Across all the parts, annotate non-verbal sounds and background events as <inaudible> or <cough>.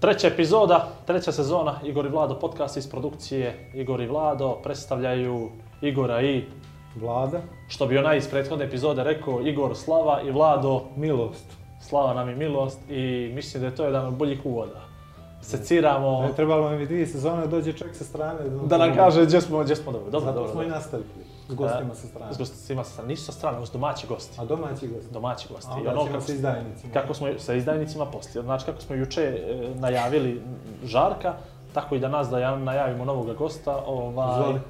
Treća epizoda, treća sezona Igor i Vlado podcast iz produkcije Igor i Vlado predstavljaju Igora i Vlada. što bi onaj iz prethodne epizode rekao Igor Slava i Vlado Milost. Slava nam je milost i mislim da je to jedan od boljih uvoda. Seciramo Ne trebalo mi dvije sezone da dođe čovjek sa strane. da nam kaže gdje smo, gdje smo dobro. Dobro, Zato dobro. smo i dobro. nastavili. S gostima sa strane. S gostima sa strane. Nisu sa strane, ovo su domaći gosti. A domaći gosti. Domaći gosti. A onda ono kako sa izdajnicima. kako smo sa izdajnicima poslije. Znači kako smo juče e, najavili Žarka, tako i danas da ja- najavimo novog gosta. Ovaj, Izvoli.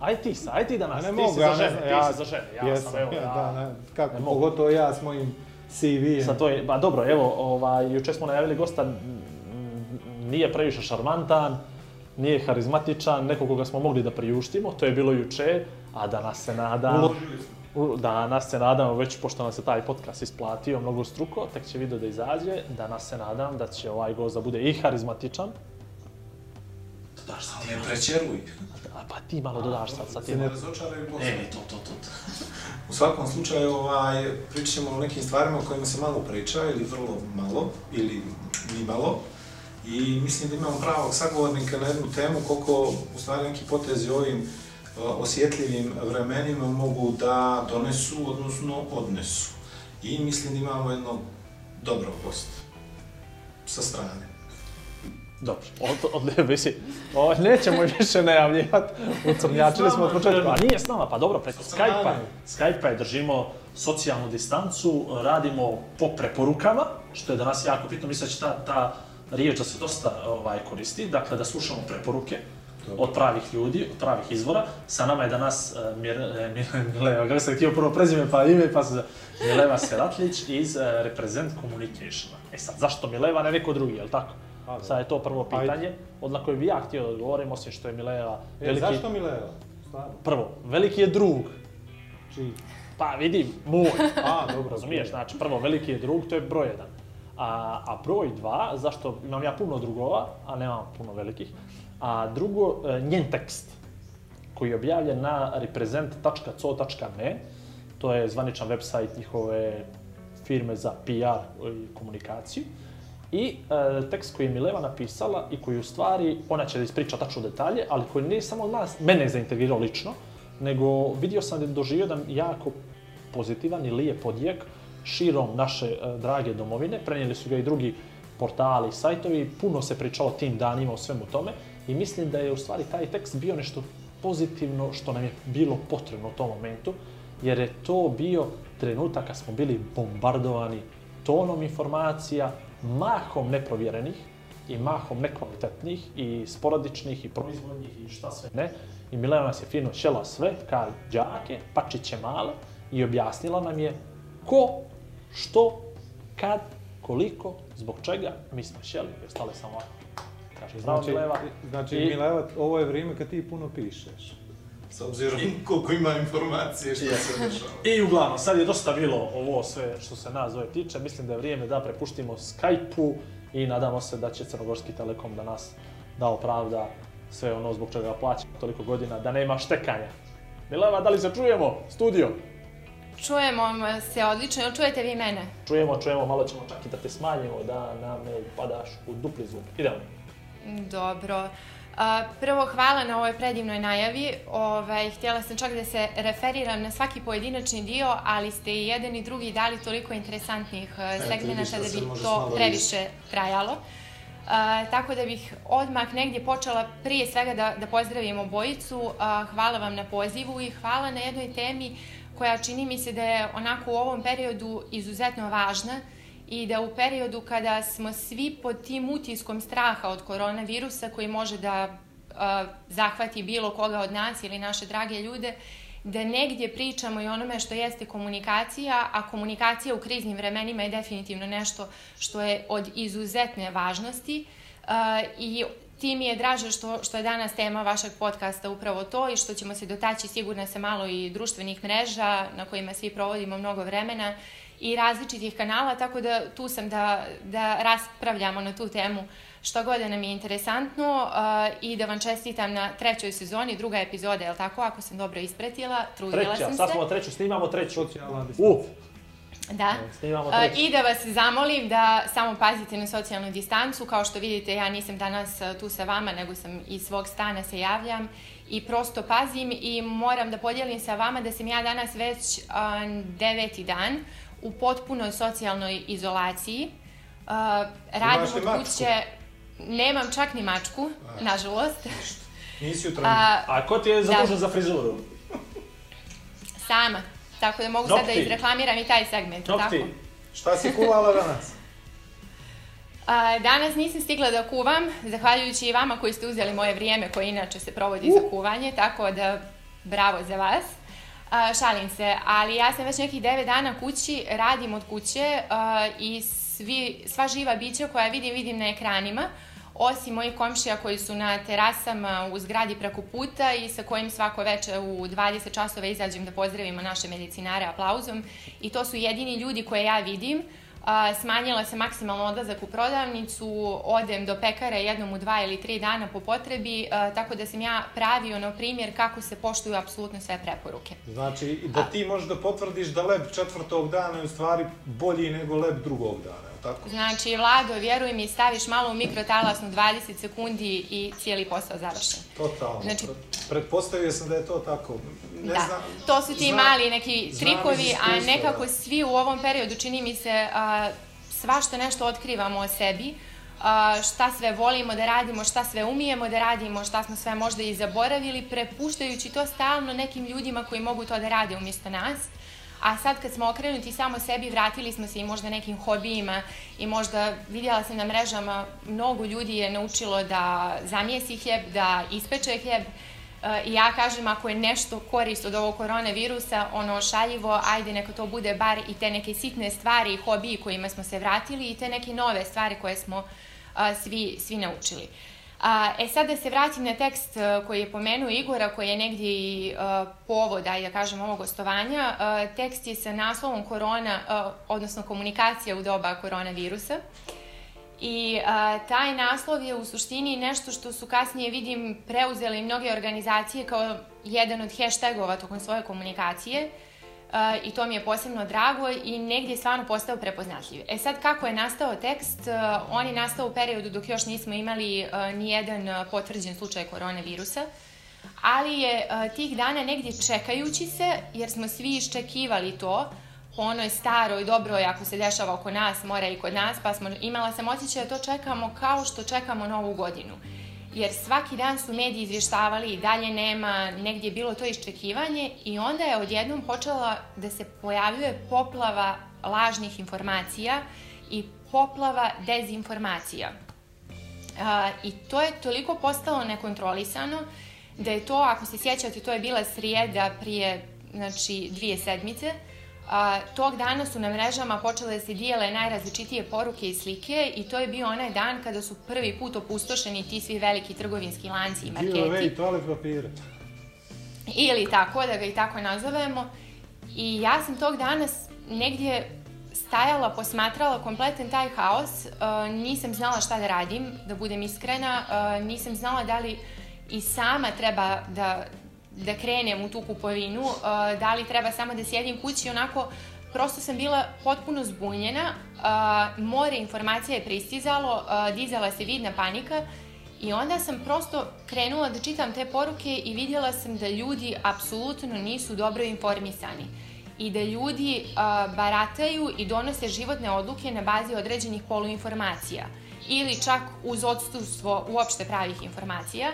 aj ti sa, aj ti danas, ne ti mogu, si ja za ne žene, znam, ti ja si za žene. Ja jesam, sam, evo, ja, ja, da, ne, kako, ne pogotovo ja s mojim CV-em. Sa to je, ba dobro, evo, ovaj, juče smo najavili gosta, nije previše šarmantan, nije harizmatičan, neko koga smo mogli da priuštimo, to je bilo juče, a danas se nadam, danas se nadamo, već pošto nam se taj podcast isplatio mnogo struko, tek će video da izađe, danas se nadam da će ovaj gost da bude i harizmatičan, Daš sad ti je prečeruj. a pa ti malo dodaš sad sa tim. ne- Razočaraju Bosnu. E, to, to, to. to. U svakom slučaju, ovaj, pričat ćemo o nekim stvarima o kojima se malo priča, ili vrlo malo, ili ni malo. I mislim da imamo pravog sagovornika na jednu temu, koliko u stvari neki potezi ovim osjetljivim vremenima mogu da donesu, odnosno odnesu. I mislim da imamo jednog dobrog gosta sa strane. Dobro, <laughs> od, od, mislim, ovo, nećemo <laughs> više najavljivati, ucrnjačili smo od početka, a nije s nama, pa dobro, preko. Skype-a, Skype-a je držimo socijalnu distancu, radimo po preporukama, što je danas jako bitno, mislim da će ta, ta riječ da se dosta ovaj, koristi, dakle da slušamo preporuke od pravih ljudi, od pravih izvora. Sa nama je danas uh, Mir, e, Mir, <laughs> Mileva, kako sam htio prvo prezime pa ime, pa se Mileva Seratlić iz uh, Represent Communicationa. E sad, zašto Mileva, ne neko drugi, jel tako? A, da. Sad je to prvo Ajde. pitanje, od na koje bi ja htio da odgovorim, osim što je Mileva E, veliki... zašto Mileva? Stvarno. Prvo, veliki je drug. Čiji? Pa vidim, moj. <laughs> A, dobro. Razumiješ, znači prvo, veliki je drug, to je broj jedan. A, a broj dva, zašto imam ja puno drugova, a nemam puno velikih, a drugo, e, njen tekst koji je objavljen na represent.co.me, to je zvaničan website njihove firme za PR i komunikaciju. I e, tekst koji je Mileva napisala i koji u stvari, ona će da ispriča tačno detalje, ali koji nije samo nas, mene zaintegrirao lično, nego vidio sam da je doživio jedan jako pozitivan i lijep odjek širom naše e, drage domovine. Prenijeli su ga i drugi portali, sajtovi, puno se pričalo tim danima, o svemu tome i mislim da je u stvari taj tekst bio nešto pozitivno što nam je bilo potrebno u tom momentu, jer je to bio trenutak kad smo bili bombardovani tonom informacija, mahom neprovjerenih i mahom nekvalitetnih i sporadičnih i proizvodnih i šta sve ne. I Milena nas je fino šela sve, kao đake, pačiće male i objasnila nam je ko, što, kad, koliko, zbog čega mi smo šeli i ostale samo ovako. Kaže, zdravo Znači, Mileva. znači I- Mileva, ovo je vrijeme kad ti puno pišeš. S obzirom <laughs> koliko ima informacije što se dešava. I uglavnom, sad je dosta bilo ovo sve što se nas zove tiče. Mislim da je vrijeme da prepuštimo Skype-u i nadamo se da će Crnogorski Telekom da nas da opravda sve ono zbog čega plaća toliko godina, da nema štekanja. Mileva, da li se čujemo? Studio. Čujemo se odlično, jel čujete vi mene? Čujemo, čujemo, malo ćemo čak i da te smanjimo, da nam ne upadaš u dupli zvuk. Idemo. Dobro. A, prvo, hvala na ovoj predivnoj najavi. Ovaj, htjela sam čak da se referiram na svaki pojedinačni dio, ali ste i jedan i drugi dali toliko interesantnih vidiš segmenata da bi to previše trajalo. A, tako da bih odmah negdje počela prije svega da, da pozdravim obojicu. A, hvala vam na pozivu i hvala na jednoj temi koja čini mi se da je onako u ovom periodu izuzetno važna i da u periodu kada smo svi pod tim utiskom straha od koronavirusa koji može da a, zahvati bilo koga od nas ili naše drage ljude, da negdje pričamo i onome što jeste komunikacija, a komunikacija u kriznim vremenima je definitivno nešto što je od izuzetne važnosti. I ti mi je draže što, što je danas tema vašeg podcasta upravo to i što ćemo se dotaći sigurno sa malo i društvenih mreža na kojima svi provodimo mnogo vremena i različitih kanala, tako da tu sam da, da raspravljamo na tu temu što god da nam je interesantno uh, i da vam čestitam na trećoj sezoni, druga epizoda, je li tako, ako sam dobro ispratila, trudila Treća, sam sad se. smo treću, snimamo treću. Socijalna U, distanca. Da. snimamo treću. I da vas zamolim da samo pazite na socijalnu distancu. Kao što vidite, ja nisam danas uh, tu sa vama, nego sam iz svog stana se javljam i prosto pazim i moram da podijelim sa vama da sam ja danas već uh, deveti dan u potpunoj socijalnoj izolaciji. Uh, radim od kuće, nemam čak ni mačku, nažalost. Nisi jutro. A, A ko ti je zadužen za frizuru? sama. Tako da mogu sad da Nokti. izreklamiram i taj segment. Nokti. Tako. Šta si kuvala danas? A, danas nisam stigla da kuvam, zahvaljujući i vama koji ste uzeli moje vrijeme koje inače se provodi za kuvanje, tako da bravo za vas. Šalim se, ali ja sam već nekih 9 dana kući, radim od kuće i svi, sva živa bića koja vidim, vidim na ekranima, osim mojih komšija koji su na terasama u zgradi preko puta i sa kojim svako veče u 20 časova izađem da pozdravimo naše medicinare aplauzom i to su jedini ljudi koje ja vidim. A, smanjila sam maksimalno odlazak u prodavnicu, odem do pekara jednom u dva ili tri dana po potrebi, tako da sam ja pravi ono primjer kako se poštuju apsolutno sve preporuke. Znači, da ti možeš da potvrdiš da leb četvrtog dana je u stvari bolji nego leb drugog dana, tako? Znači, Vlado, vjeruj mi, staviš malo u mikrotalasnu 20 sekundi i cijeli posao završen. Totalno. Znači- Pre- Pretpostavio sam da je to tako. Ne da, znam, to su ti znam- mali neki trikovi, a nekako da. svi u ovom periodu čini mi se a, svašta nešto otkrivamo o sebi, a, šta sve volimo da radimo, šta sve umijemo da radimo, šta smo sve možda i zaboravili, prepuštajući to stalno nekim ljudima koji mogu to da rade umjesto nas. A sad kad smo okrenuti samo sebi, vratili smo se i možda nekim hobijima i možda vidjela sam na mrežama, mnogo ljudi je naučilo da zamijesi hljeb, da ispeče hljeb, E, I ja kažem, ako je nešto korist od ovog koronavirusa, ono šaljivo, ajde neka to bude bar i te neke sitne stvari i hobiji kojima smo se vratili i te neke nove stvari koje smo a, svi, svi naučili. A, e sad da se vratim na tekst a, koji je pomenuo Igora, koji je negdje i ajde da kažem, ovog gostovanja. A, tekst je sa naslovom korona, a, odnosno komunikacija u doba koronavirusa. I a, taj naslov je u suštini nešto što su kasnije, vidim, preuzeli mnoge organizacije kao jedan od hashtagova tokom svoje komunikacije a, i to mi je posebno drago i negdje je stvarno postao prepoznatljiv. E sad, kako je nastao tekst? A, on je nastao u periodu dok još nismo imali a, ni jedan a, potvrđen slučaj koronavirusa, ali je tih dana negdje čekajući se, jer smo svi iščekivali to, po onoj staroj, dobroj, ako se dešava oko nas, mora i kod nas, pa smo, imala sam osjećaj da to čekamo kao što čekamo novu godinu. Jer svaki dan su mediji izvještavali i dalje nema, negdje je bilo to iščekivanje i onda je odjednom počela da se pojavljuje poplava lažnih informacija i poplava dezinformacija. I to je toliko postalo nekontrolisano da je to, ako se sjećate, to je bila srijeda prije znači, dvije sedmice, A, tog dana su na mrežama počele da se dijele najrazličitije poruke i slike i to je bio onaj dan kada su prvi put opustošeni ti svi veliki trgovinski lanci i marketi. Giveaway toalet papira. Ili tako, da ga i tako nazovemo. I ja sam tog dana negdje stajala, posmatrala kompletan taj haos, uh, nisam znala šta da radim, da budem iskrena, uh, nisam znala da li i sama treba da, da krenem u tu kupovinu, uh, da li treba samo da sjedim kući, onako, prosto sam bila potpuno zbunjena, uh, more informacija je pristizalo, uh, dizala se vidna panika i onda sam prosto krenula da čitam te poruke i vidjela sam da ljudi apsolutno nisu dobro informisani i da ljudi a, barataju i donose životne odluke na bazi određenih poluinformacija ili čak uz odstupstvo uopšte pravih informacija.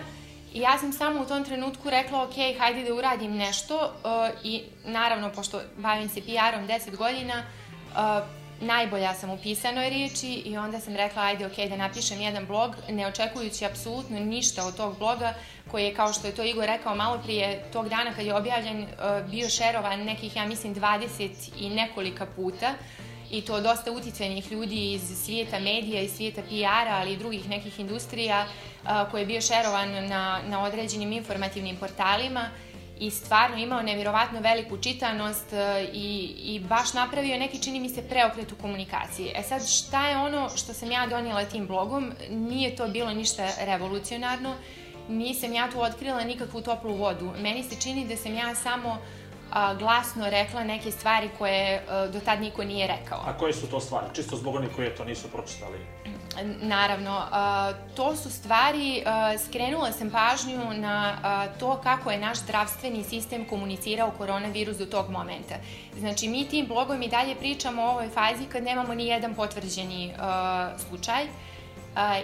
I ja sam samo u tom trenutku rekla, ok, hajde da uradim nešto a, i naravno, pošto bavim se PR-om 10 godina, a, najbolja sam u pisanoj riječi i onda sam rekla ajde ok da napišem jedan blog ne očekujući apsolutno ništa od tog bloga koji je kao što je to Igor rekao malo prije tog dana kad je objavljen uh, bio šerovan nekih ja mislim 20 i nekolika puta i to dosta uticajnih ljudi iz svijeta medija, iz svijeta PR-a, ali i drugih nekih industrija koji je bio šerovan na, na određenim informativnim portalima i stvarno imao nevjerovatno veliku čitanost i, i baš napravio neki, čini mi se, preokret u komunikaciji. E sad, šta je ono što sam ja donijela tim blogom? Nije to bilo ništa revolucionarno, nisam ja tu otkrila nikakvu toplu vodu. Meni se čini da sam ja samo a, glasno rekla neke stvari koje a, do tad niko nije rekao. A koje su to stvari? Čisto zbog onih koje to nisu pročitali. Naravno, a, to su stvari, a, skrenula sam pažnju na a, to kako je naš zdravstveni sistem komunicirao koronavirus do tog momenta. Znači, mi tim blogom i dalje pričamo o ovoj fazi kad nemamo ni jedan potvrđeni a, slučaj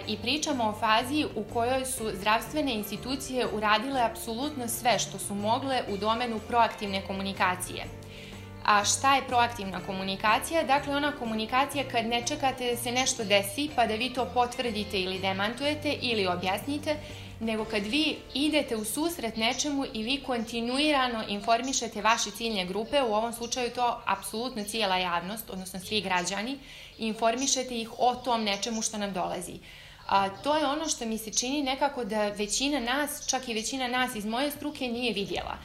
i pričamo o fazi u kojoj su zdravstvene institucije uradile apsolutno sve što su mogle u domenu proaktivne komunikacije. A šta je proaktivna komunikacija? Dakle, ona komunikacija kad ne čekate da se nešto desi pa da vi to potvrdite ili demantujete ili objasnite, nego kad vi idete u susret nečemu i vi kontinuirano informišete vaše ciljne grupe, u ovom slučaju to apsolutno cijela javnost, odnosno svi građani, informišete ih o tom nečemu što nam dolazi. A, to je ono što mi se čini nekako da većina nas, čak i većina nas iz moje struke nije vidjela.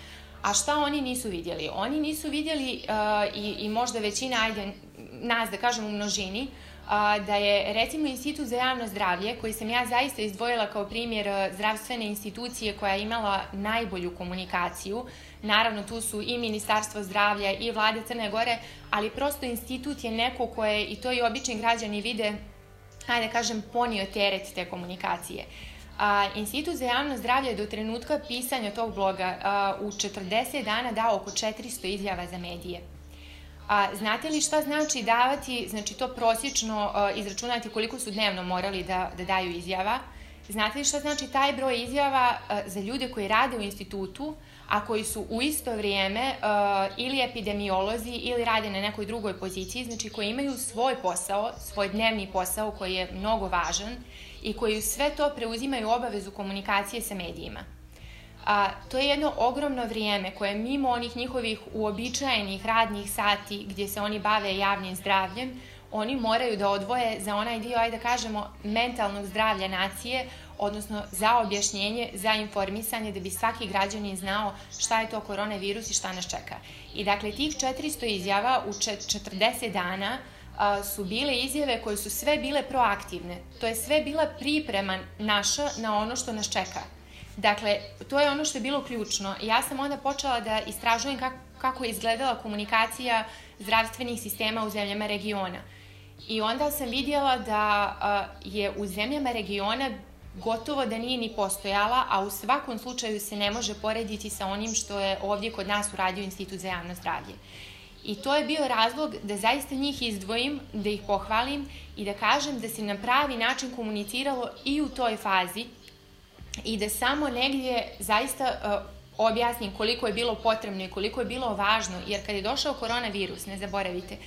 A šta oni nisu vidjeli? Oni nisu vidjeli uh, i, i možda većina, ajde, nas da kažem u množini, a, da je recimo Institut za javno zdravlje, koji sam ja zaista izdvojila kao primjer zdravstvene institucije koja je imala najbolju komunikaciju, naravno tu su i Ministarstvo zdravlja i vlade Crne Gore, ali prosto institut je neko koje, i to i obični građani vide, ajde kažem, ponio teret te komunikacije. A, Institut za javno zdravlje je do trenutka pisanja tog bloga a, u 40 dana dao oko 400 izjava za medije. A znate li šta znači davati, znači to prosječno uh, izračunati koliko su dnevno morali da, da daju izjava? Znate li šta znači taj broj izjava uh, za ljude koji rade u institutu, a koji su u isto vrijeme uh, ili epidemiolozi ili rade na nekoj drugoj poziciji, znači koji imaju svoj posao, svoj dnevni posao koji je mnogo važan i koji sve to preuzimaju obavezu komunikacije sa medijima a, to je jedno ogromno vrijeme koje mimo onih njihovih uobičajenih radnih sati gdje se oni bave javnim zdravljem, oni moraju da odvoje za onaj dio, ajde da kažemo, mentalnog zdravlja nacije, odnosno za objašnjenje, za informisanje, da bi svaki građanin znao šta je to koronavirus i šta nas čeka. I dakle, tih 400 izjava u 40 dana a, su bile izjave koje su sve bile proaktivne. To je sve bila priprema naša na ono što nas čeka. Dakle, to je ono što je bilo ključno. Ja sam onda počela da istražujem kako, kako je izgledala komunikacija zdravstvenih sistema u zemljama regiona. I onda sam vidjela da je u zemljama regiona gotovo da nije ni postojala, a u svakom slučaju se ne može porediti sa onim što je ovdje kod nas uradio Institut za javno zdravlje. I to je bio razlog da zaista njih izdvojim, da ih pohvalim i da kažem da se na pravi način komuniciralo i u toj fazi, i da samo negdje zaista uh, objasnim koliko je bilo potrebno i koliko je bilo važno, jer kad je došao koronavirus, ne zaboravite,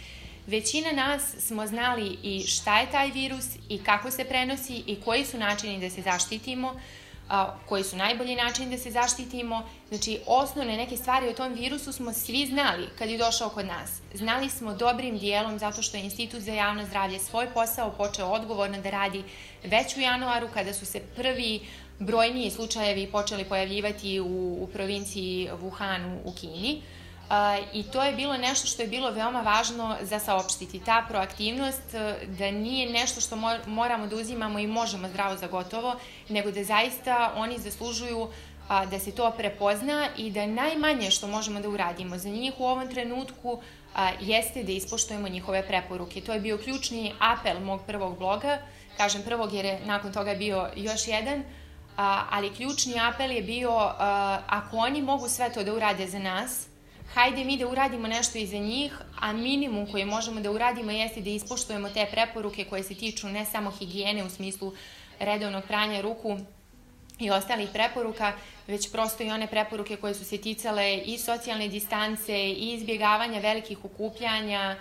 većina nas smo znali i šta je taj virus i kako se prenosi i koji su načini da se zaštitimo, a, koji su najbolji načini da se zaštitimo. Znači, osnovne neke stvari o tom virusu smo svi znali kad je došao kod nas. Znali smo dobrim dijelom zato što je Institut za javno zdravlje svoj posao počeo odgovorno da radi već u januaru kada su se prvi brojniji slučajevi počeli pojavljivati u, u provinciji Wuhanu u Kini. Uh, I to je bilo nešto što je bilo veoma važno za saopštiti. Ta proaktivnost da nije nešto što moramo da uzimamo i možemo zdravo za gotovo, nego da zaista oni zaslužuju da se to prepozna i da najmanje što možemo da uradimo za njih u ovom trenutku jeste da ispoštujemo njihove preporuke. To je bio ključni apel mog prvog bloga, kažem prvog jer je nakon toga bio još jedan, ali ključni apel je bio ako oni mogu sve to da urade za nas, hajde mi da uradimo nešto i za njih, a minimum koji možemo da uradimo jeste da ispoštujemo te preporuke koje se tiču ne samo higijene u smislu redovnog pranja ruku i ostalih preporuka, već prosto i one preporuke koje su se ticale i socijalne distance i izbjegavanja velikih okupljanja,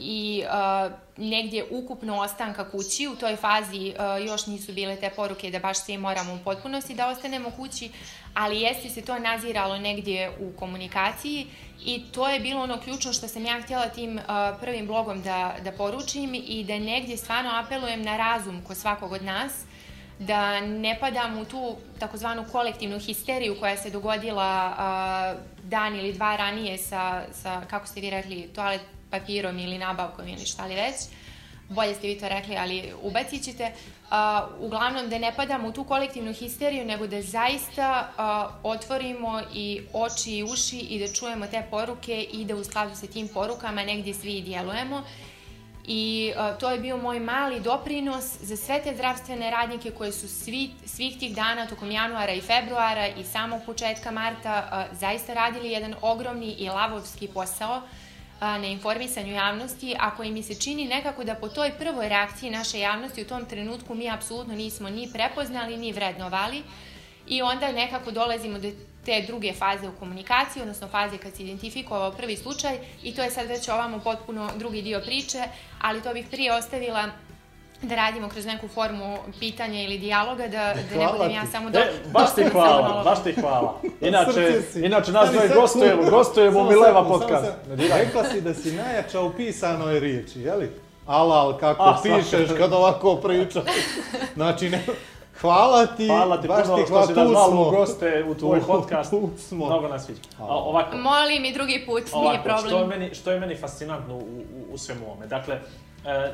i a, negdje ukupno ostanka kući. U toj fazi a, još nisu bile te poruke da baš svi moramo u potpunosti da ostanemo kući, ali jeste se to naziralo negdje u komunikaciji i to je bilo ono ključno što sam ja htjela tim a, prvim blogom da, da poručim i da negdje stvarno apelujem na razum kod svakog od nas, da ne padam u tu takozvanu kolektivnu histeriju koja se dogodila a, dan ili dva ranije sa, sa, kako ste vi rekli, toalet papirom ili nabavkom ili šta li već. Bolje ste vi to rekli, ali ubacit ćete. Uh, uglavnom da ne padamo u tu kolektivnu histeriju, nego da zaista uh, otvorimo i oči i uši i da čujemo te poruke i da u skladu sa tim porukama negdje svi djelujemo. I uh, to je bio moj mali doprinos za sve te zdravstvene radnike koje su svi, svih tih dana tokom januara i februara i samog početka marta uh, zaista radili jedan ogromni i lavovski posao na informisanju javnosti, a koji mi se čini nekako da po toj prvoj reakciji naše javnosti u tom trenutku mi apsolutno nismo ni prepoznali, ni vrednovali. I onda nekako dolazimo do te druge faze u komunikaciji, odnosno faze kad se identifikovao prvi slučaj. I to je sad već ovamo potpuno drugi dio priče, ali to bih prije ostavila da radimo kroz neku formu pitanja ili dijaloga, da, da ne budem ja samo do... E, <laughs> baš ti hvala, baš ti hvala. Inače, inače nas dvoje gostujemo, gostujemo u Mileva podcast. Rekla si da si najjača u pisanoj riječi, jeli? Alal, kako A, pišeš kad ovako pričaš. Znači, ne, hvala ti, Hvala ti baš puno ti što hvala, si tu nas malo u goste u tvoj Tu- podcast. tu smo. Mnogo nas. A, ovako, Molim i drugi put, nije ovako što, je problem. meni, što je meni fascinantno u, u, u svemu ovome. Dakle, e,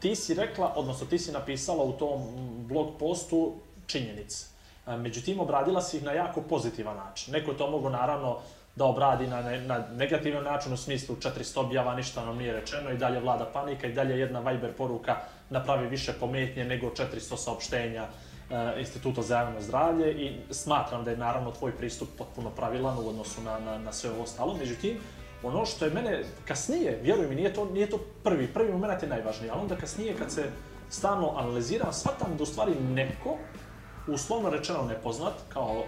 ti si rekla, odnosno ti si napisala u tom blog postu činjenice. E, međutim, obradila si ih na jako pozitivan način. Neko je to mogo naravno da obradi na, ne, na negativan način u smislu 400 objava, ništa nam nije rečeno i dalje vlada panika i dalje jedna Viber poruka napravi više pometnje nego 400 saopštenja e, Instituta za javno zdravlje i smatram da je naravno tvoj pristup potpuno pravilan u odnosu na, na, na sve ovo ostalo. Međutim, ono što je mene kasnije, vjeruj mi, nije to, nije to prvi, prvi moment je najvažniji, ali onda kasnije kad se stalno analiziram, shvatam da u stvari neko, uslovno rečeno nepoznat, kao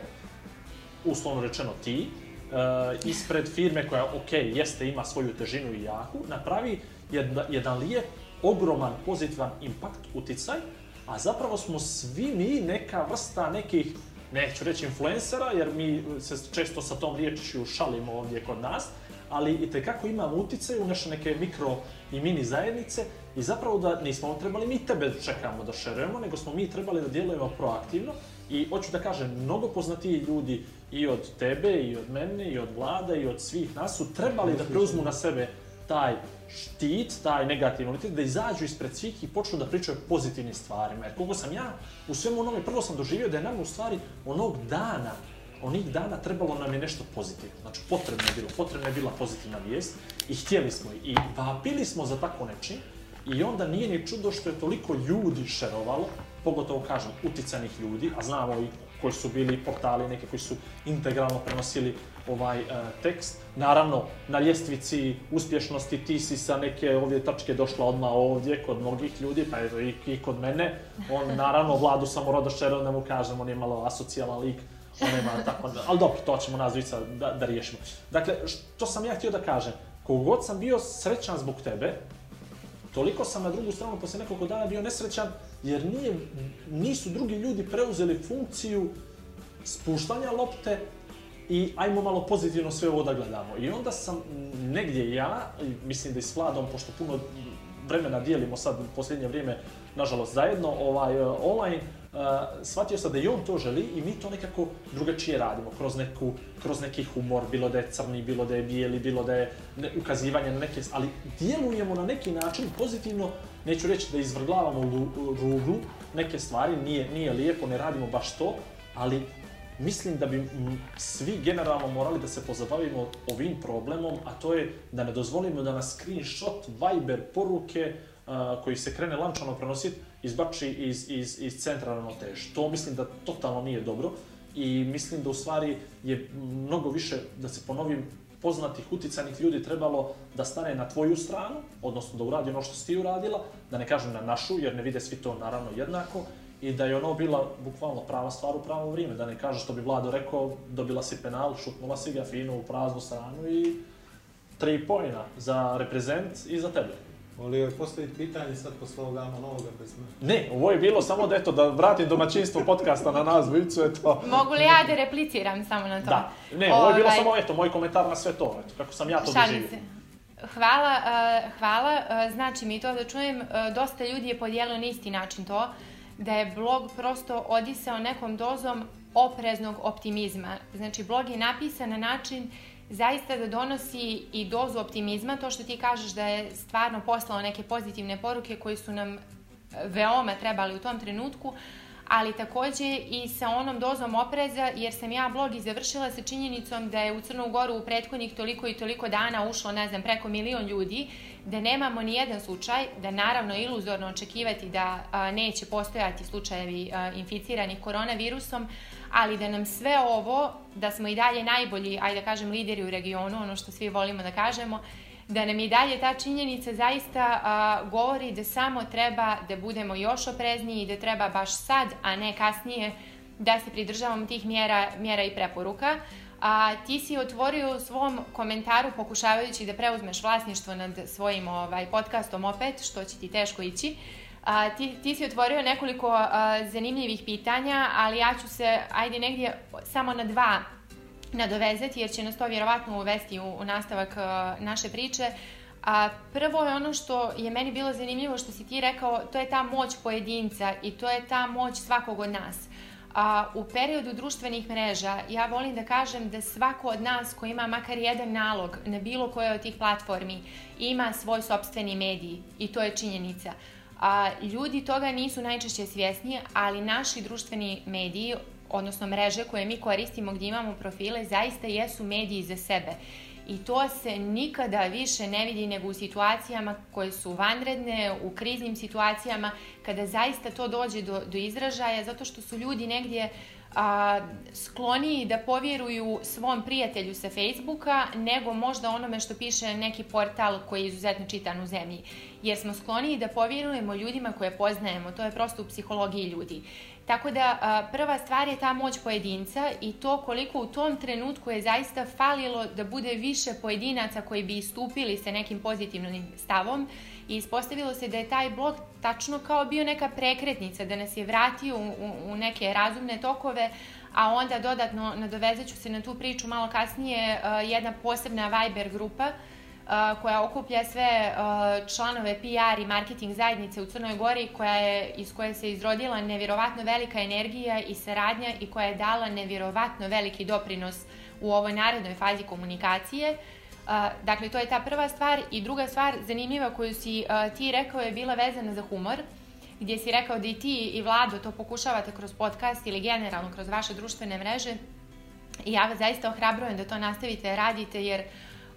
uslovno rečeno ti, uh, ispred firme koja, ok, jeste, ima svoju težinu i jaku, napravi jedna, jedan lijep, ogroman, pozitivan impakt, uticaj, a zapravo smo svi mi neka vrsta nekih, neću reći influencera, jer mi se često sa tom riječju šalimo ovdje kod nas, ali i tekako imamo uticaj u naše neke mikro i mini zajednice i zapravo da nismo trebali mi tebe čekamo da šerujemo, nego smo mi trebali da djelujemo proaktivno i hoću da kažem, mnogo poznatiji ljudi i od tebe, i od mene, i od vlada, i od svih nas su trebali da preuzmu na sebe taj štit, taj negativni ulitet, da izađu ispred svih i počnu da pričaju pozitivnim stvarima. Jer koliko sam ja u svemu onome, prvo sam doživio da je nama u stvari onog dana, onih dana trebalo nam je nešto pozitivno. Znači potrebno je bilo, potrebna je bila pozitivna vijest i htjeli smo i vapili smo za tako nečim i onda nije ni čudo što je toliko ljudi šerovalo, pogotovo kažem uticanih ljudi, a znamo i koji su bili portali, neki koji su integralno prenosili ovaj uh, tekst. Naravno, na ljestvici uspješnosti ti si sa neke ovdje tačke došla odmah ovdje kod mnogih ljudi, pa i, i kod mene. On naravno Vladu Samorodošero, da mu kažem, on je malo asocijalan lik, on nema tako, ali dobro, to ćemo nas dvojica da, da riješimo. Dakle, što sam ja htio da kažem, kogod sam bio srećan zbog tebe, toliko sam na drugu stranu posle nekoliko dana bio nesrećan jer nije, nisu drugi ljudi preuzeli funkciju spuštanja lopte i ajmo malo pozitivno sve ovo da gledamo. I onda sam negdje ja, mislim da i s Vladom, pošto puno vremena dijelimo sad u posljednje vrijeme, nažalost zajedno, ovaj, online, uh, shvatio sam da i on to želi i mi to nekako drugačije radimo, kroz, neku, kroz neki humor, bilo da je crni, bilo da je bijeli, bilo da je ne, ukazivanje na neke, ali djelujemo na neki način pozitivno, neću reći da izvrglavamo u ruglu neke stvari, nije, nije lijepo, ne radimo baš to, ali mislim da bi svi generalno morali da se pozabavimo ovim problemom, a to je da ne dozvolimo da nas screenshot, Viber, poruke uh, koji se krene lančano prenositi, izbači iz, iz, iz centra ravnoteže. To mislim da totalno nije dobro i mislim da u stvari je mnogo više, da se ponovim, poznatih, uticanih ljudi trebalo da stane na tvoju stranu, odnosno da uradi ono što si ti uradila, da ne kažem na našu, jer ne vide svi to naravno jednako, i da je ono bila bukvalno prava stvar u pravo vrijeme, da ne kaže što bi Vlado rekao, dobila si penal, šutnula si ga fino u praznu stranu i tri pojena za reprezent i za tebe. Volio je postaviti pitanje sad posle ovoga monologa bez me. Ne, ovo je bilo samo da, eto, da vratim domaćinstvo podcasta na nas dvicu, eto. Mogu li ja da repliciram samo na to? Da, ne, ovo je bilo Ovaj, samo, eto, moj komentar na sve to, eto, kako sam ja to Šalim doživio. se. Hvala, uh, hvala. Uh, znači mi to da čujem, uh, dosta ljudi je podijelilo na isti način to, da je blog prosto odisao nekom dozom opreznog optimizma. Znači, blog je napisan na način zaista da donosi i dozu optimizma, to što ti kažeš da je stvarno poslao neke pozitivne poruke koje su nam veoma trebali u tom trenutku, ali takođe i sa onom dozom opreza, jer sam ja blog i završila sa činjenicom da je u Crnu Goru u prethodnih toliko i toliko dana ušlo, ne znam, preko milion ljudi, da nemamo ni jedan slučaj, da naravno iluzorno očekivati da a, neće postojati slučajevi a, inficiranih koronavirusom, ali da nam sve ovo, da smo i dalje najbolji, ajde da kažem, lideri u regionu, ono što svi volimo da kažemo, da nam i dalje ta činjenica zaista a, govori da samo treba da budemo još oprezniji i da treba baš sad, a ne kasnije, da se pridržavamo tih mjera, mjera i preporuka. A, ti si otvorio u svom komentaru pokušavajući da preuzmeš vlasništvo nad svojim ovaj, podcastom opet, što će ti teško ići. A, ti, ti si otvorio nekoliko a, zanimljivih pitanja, ali ja ću se, ajde negdje, samo na dva nadovezati jer će nas to vjerovatno uvesti u, u nastavak uh, naše priče. A, prvo je ono što je meni bilo zanimljivo što si ti rekao, to je ta moć pojedinca i to je ta moć svakog od nas. A, u periodu društvenih mreža ja volim da kažem da svako od nas ko ima makar jedan nalog na bilo koje od tih platformi ima svoj sobstveni medij i to je činjenica. A, ljudi toga nisu najčešće svjesni, ali naši društveni mediji, odnosno mreže koje mi koristimo gdje imamo profile, zaista jesu mediji za sebe. I to se nikada više ne vidi nego u situacijama koje su vanredne, u kriznim situacijama, kada zaista to dođe do, do izražaja, zato što su ljudi negdje a, skloniji da povjeruju svom prijatelju sa Facebooka nego možda onome što piše neki portal koji je izuzetno čitan u zemlji. Jer smo skloniji da povjerujemo ljudima koje poznajemo, to je prosto u psihologiji ljudi. Tako da a, prva stvar je ta moć pojedinca i to koliko u tom trenutku je zaista falilo da bude više pojedinaca koji bi istupili sa nekim pozitivnim stavom i ispostavilo se da je taj blog tačno kao bio neka prekretnica, da nas je vratio u, u, u neke razumne tokove, a onda dodatno nadovezat ću se na tu priču malo kasnije, a, jedna posebna Viber grupa a, koja okuplja sve a, članove PR i marketing zajednice u Crnoj Gori, koja je, iz koje se izrodila nevjerovatno velika energija i saradnja i koja je dala nevjerovatno veliki doprinos u ovoj narednoj fazi komunikacije. Dakle, to je ta prva stvar. I druga stvar, zanimljiva koju si ti rekao je bila vezana za humor, gdje si rekao da i ti i Vlado to pokušavate kroz podcast ili generalno kroz vaše društvene mreže. I ja vas zaista ohrabrujem da to nastavite radite, jer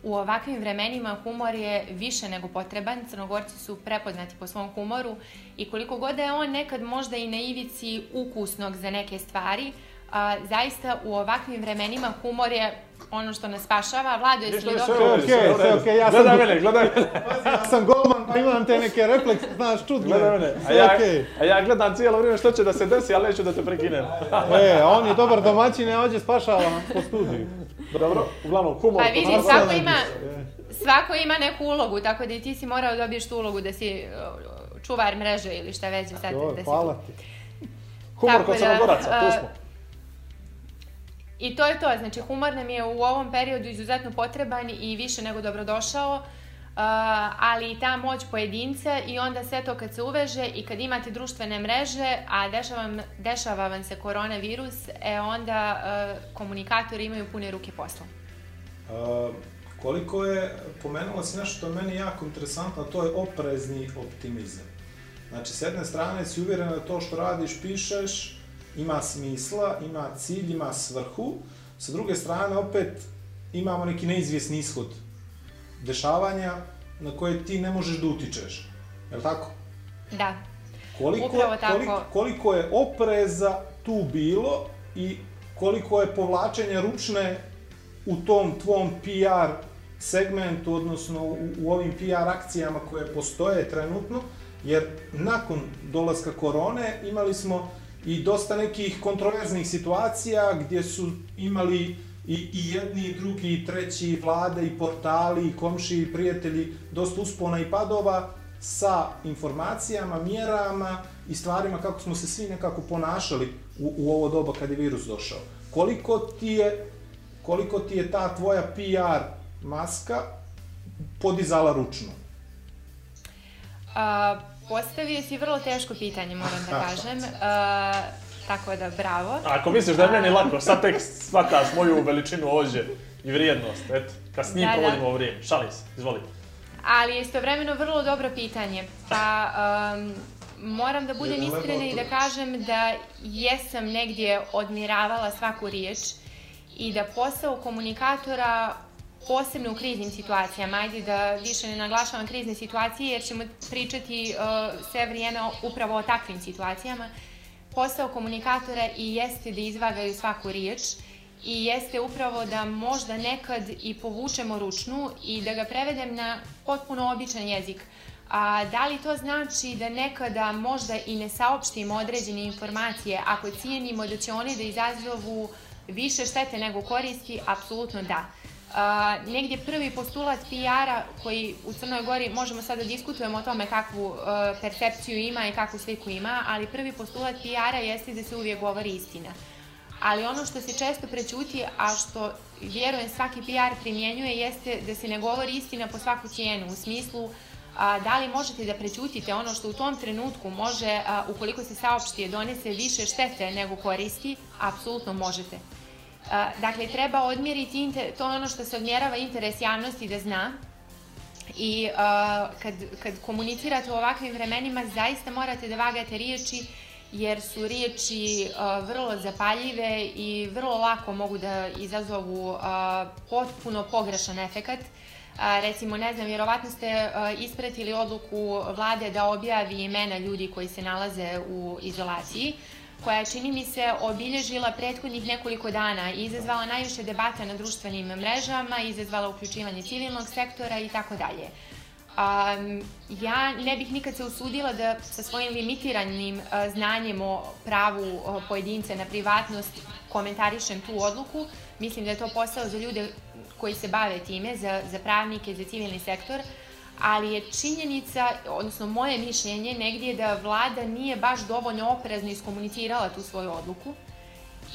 u ovakvim vremenima humor je više nego potreban. Crnogorci su prepoznati po svom humoru i koliko god da je on nekad možda i na ivici ukusnog za neke stvari, a, zaista u ovakvim vremenima humor je ono što nas spašava. Vlado, jesi li Sve dobro? sve Okej, redu. sve okej, ja sam- Gledaj mene, gledaj mene, Ja sam golman, pa imam te neke reflekse, znaš, čudne. gledaj mene. A ja, a ja gledam cijelo vrijeme što će da se desi, ali neću da te prekinem. E, a on je dobar domaćin, ja ovdje spašava po studiju. Dobro, uglavnom, humor. Pa vidi, svako ima, svako ima neku ulogu, tako da i ti si morao da dobiješ tu ulogu da si uh, čuvar mreže ili šta već sad Dobro, da si hvala ti. Humor kod da, crnogoraca, tu a, smo. I to je to, znači humor nam je u ovom periodu izuzetno potreban i više nego dobrodošao, uh, ali i ta moć pojedinca i onda sve to kad se uveže i kad imate društvene mreže, a dešava, vam- dešava vam se koronavirus, e onda uh, komunikatori imaju pune ruke posla. Uh, koliko je, pomenula si nešto što meni jako interesantno, a to je oprezni optimizam. Znači, s jedne strane si uvjeren da to što radiš, pišeš, ima smisla, ima cilj, ima svrhu, sa druge strane opet imamo neki neizvjesni ishod dešavanja na koje ti ne možeš da utičeš. Je li tako? Da. Koliko, Upravo tako. koliko, koliko je opreza tu bilo i koliko je povlačenja ručne u tom tvom PR segmentu, odnosno u, u ovim PR akcijama koje postoje trenutno, jer nakon dolaska korone imali smo i dosta nekih kontroverznih situacija gdje su imali i, i jedni, i drugi, i treći, i vlade, i portali, i komši, i prijatelji, dosta uspona i padova sa informacijama, mjerama i stvarima kako smo se svi nekako ponašali u, u ovo doba kad je virus došao. Koliko ti je, koliko ti je ta tvoja PR maska podizala ručno? A, postavio si vrlo teško pitanje, moram da <laughs> kažem. A, tako da, bravo. A ako misliš da je meni lako, sad tek shvataš moju veličinu ođe i vrijednost, eto, kad s njim Da, da. provodimo ovo vrijeme. Šalim se, izvoli. Ali je istovremeno vrlo dobro pitanje. Pa um, moram da budem iskrena i da kažem da jesam negdje odmiravala svaku riječ i da posao komunikatora posebno u kriznim situacijama, ajde da više ne naglašavam krizne situacije jer ćemo pričati uh, sve vrijeme upravo o takvim situacijama. Posao komunikatora i jeste da izvagaju svaku riječ i jeste upravo da možda nekad i povučemo ručnu i da ga prevedem na potpuno običan jezik. A, da li to znači da nekada možda i ne saopštimo određene informacije ako cijenimo da će one da izazovu više štete nego koristi? Apsolutno da. A, negdje prvi postulat PR-a koji u Crnoj Gori možemo sada da diskutujemo o tome kakvu e, percepciju ima i kakvu sliku ima, ali prvi postulat PR-a jeste da se uvijek govori istina. Ali ono što se često prećuti, a što vjerujem svaki PR primjenjuje, jeste da se ne govori istina po svaku cijenu, u smislu a, da li možete da prećutite ono što u tom trenutku može, a, ukoliko se saopšti, donese više štete nego koristi, apsolutno možete. Dakle, treba odmjeriti, inter, to ono što se odmjerava interes javnosti da zna, i uh, kad, kad komunicirate u ovakvim vremenima zaista morate da vagate riječi jer su riječi uh, vrlo zapaljive i vrlo lako mogu da izazovu uh, potpuno pogrešan efekat. Recimo, ne znam, vjerovatno ste ispratili odluku vlade da objavi imena ljudi koji se nalaze u izolaciji koja čini mi se, obilježila prethodnih nekoliko dana i izazvala najviše debata na društvenim mrežama, izazvala uključivanje civilnog sektora i tako dalje. Um, ja ne bih nikad se usudila da sa svojim limitiranim uh, znanjem o pravu uh, pojedince na privatnost komentarišem tu odluku. Mislim da je to posao za ljude koji se bave time, za, za pravnike, za civilni sektor, ali je činjenica, odnosno moje mišljenje negdje da vlada nije baš dovoljno oprezno iskomunicirala tu svoju odluku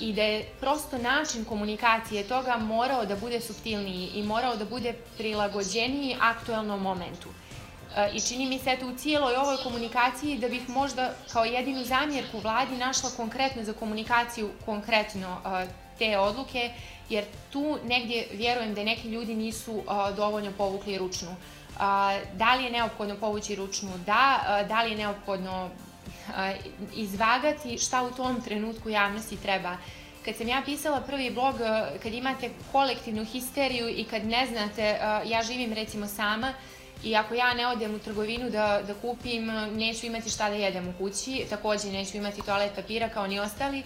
i da je prosto način komunikacije toga morao da bude subtilniji i morao da bude prilagođeniji aktuelnom momentu. E, I čini mi se eto u cijeloj ovoj komunikaciji da bih možda kao jedinu zamjerku vladi našla konkretno za komunikaciju konkretno e, te odluke, jer tu negdje vjerujem da neki ljudi nisu e, dovoljno povukli ručnu. Da li je neophodno povući ručnu? Da. Da li je neophodno izvagati šta u tom trenutku javnosti treba? Kad sam ja pisala prvi blog, kad imate kolektivnu histeriju i kad ne znate, ja živim recimo sama, I ako ja ne odem u trgovinu da, da kupim, neću imati šta da jedem u kući, takođe neću imati toalet papira kao ni ostali.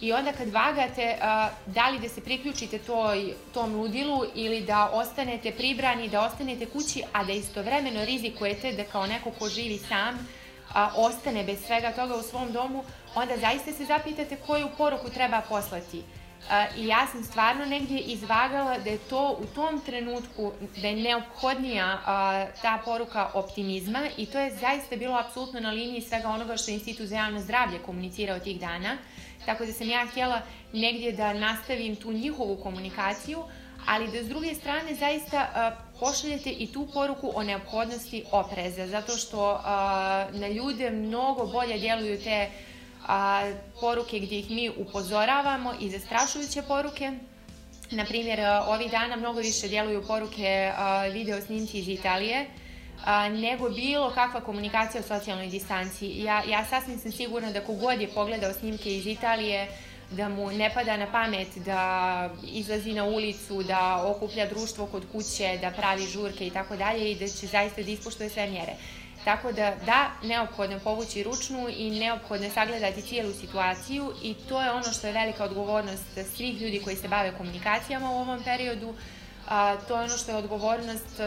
I onda kad vagate, da li da se priključite toj, tom ludilu ili da ostanete pribrani, da ostanete kući, a da istovremeno rizikujete da kao neko ko živi sam, a, ostane bez svega toga u svom domu, onda zaista se zapitate koju poruku treba poslati. I ja sam stvarno negdje izvagala da je to u tom trenutku, da je neophodnija ta poruka optimizma i to je zaista bilo apsolutno na liniji svega onoga što je Institut za javno zdravlje komunicirao tih dana. Tako da sam ja htjela negdje da nastavim tu njihovu komunikaciju, ali da s druge strane zaista pošaljete i tu poruku o neophodnosti opreza, zato što na ljude mnogo bolje djeluju te poruke gdje ih mi upozoravamo i zastrašujuće poruke. Na primjer, a, ovih dana mnogo više djeluju poruke video snimci iz Italije, a, nego bilo kakva komunikacija o socijalnoj distanci. Ja, ja sasvim sam sigurna da kogod je pogledao snimke iz Italije, da mu ne pada na pamet da izlazi na ulicu, da okuplja društvo kod kuće, da pravi žurke i tako dalje i da će zaista da ispoštuje sve mjere. Tako da, da, neophodno povući ručnu i neophodno sagledati cijelu situaciju i to je ono što je velika odgovornost svih ljudi koji se bave komunikacijama u ovom periodu. A, to je ono što je odgovornost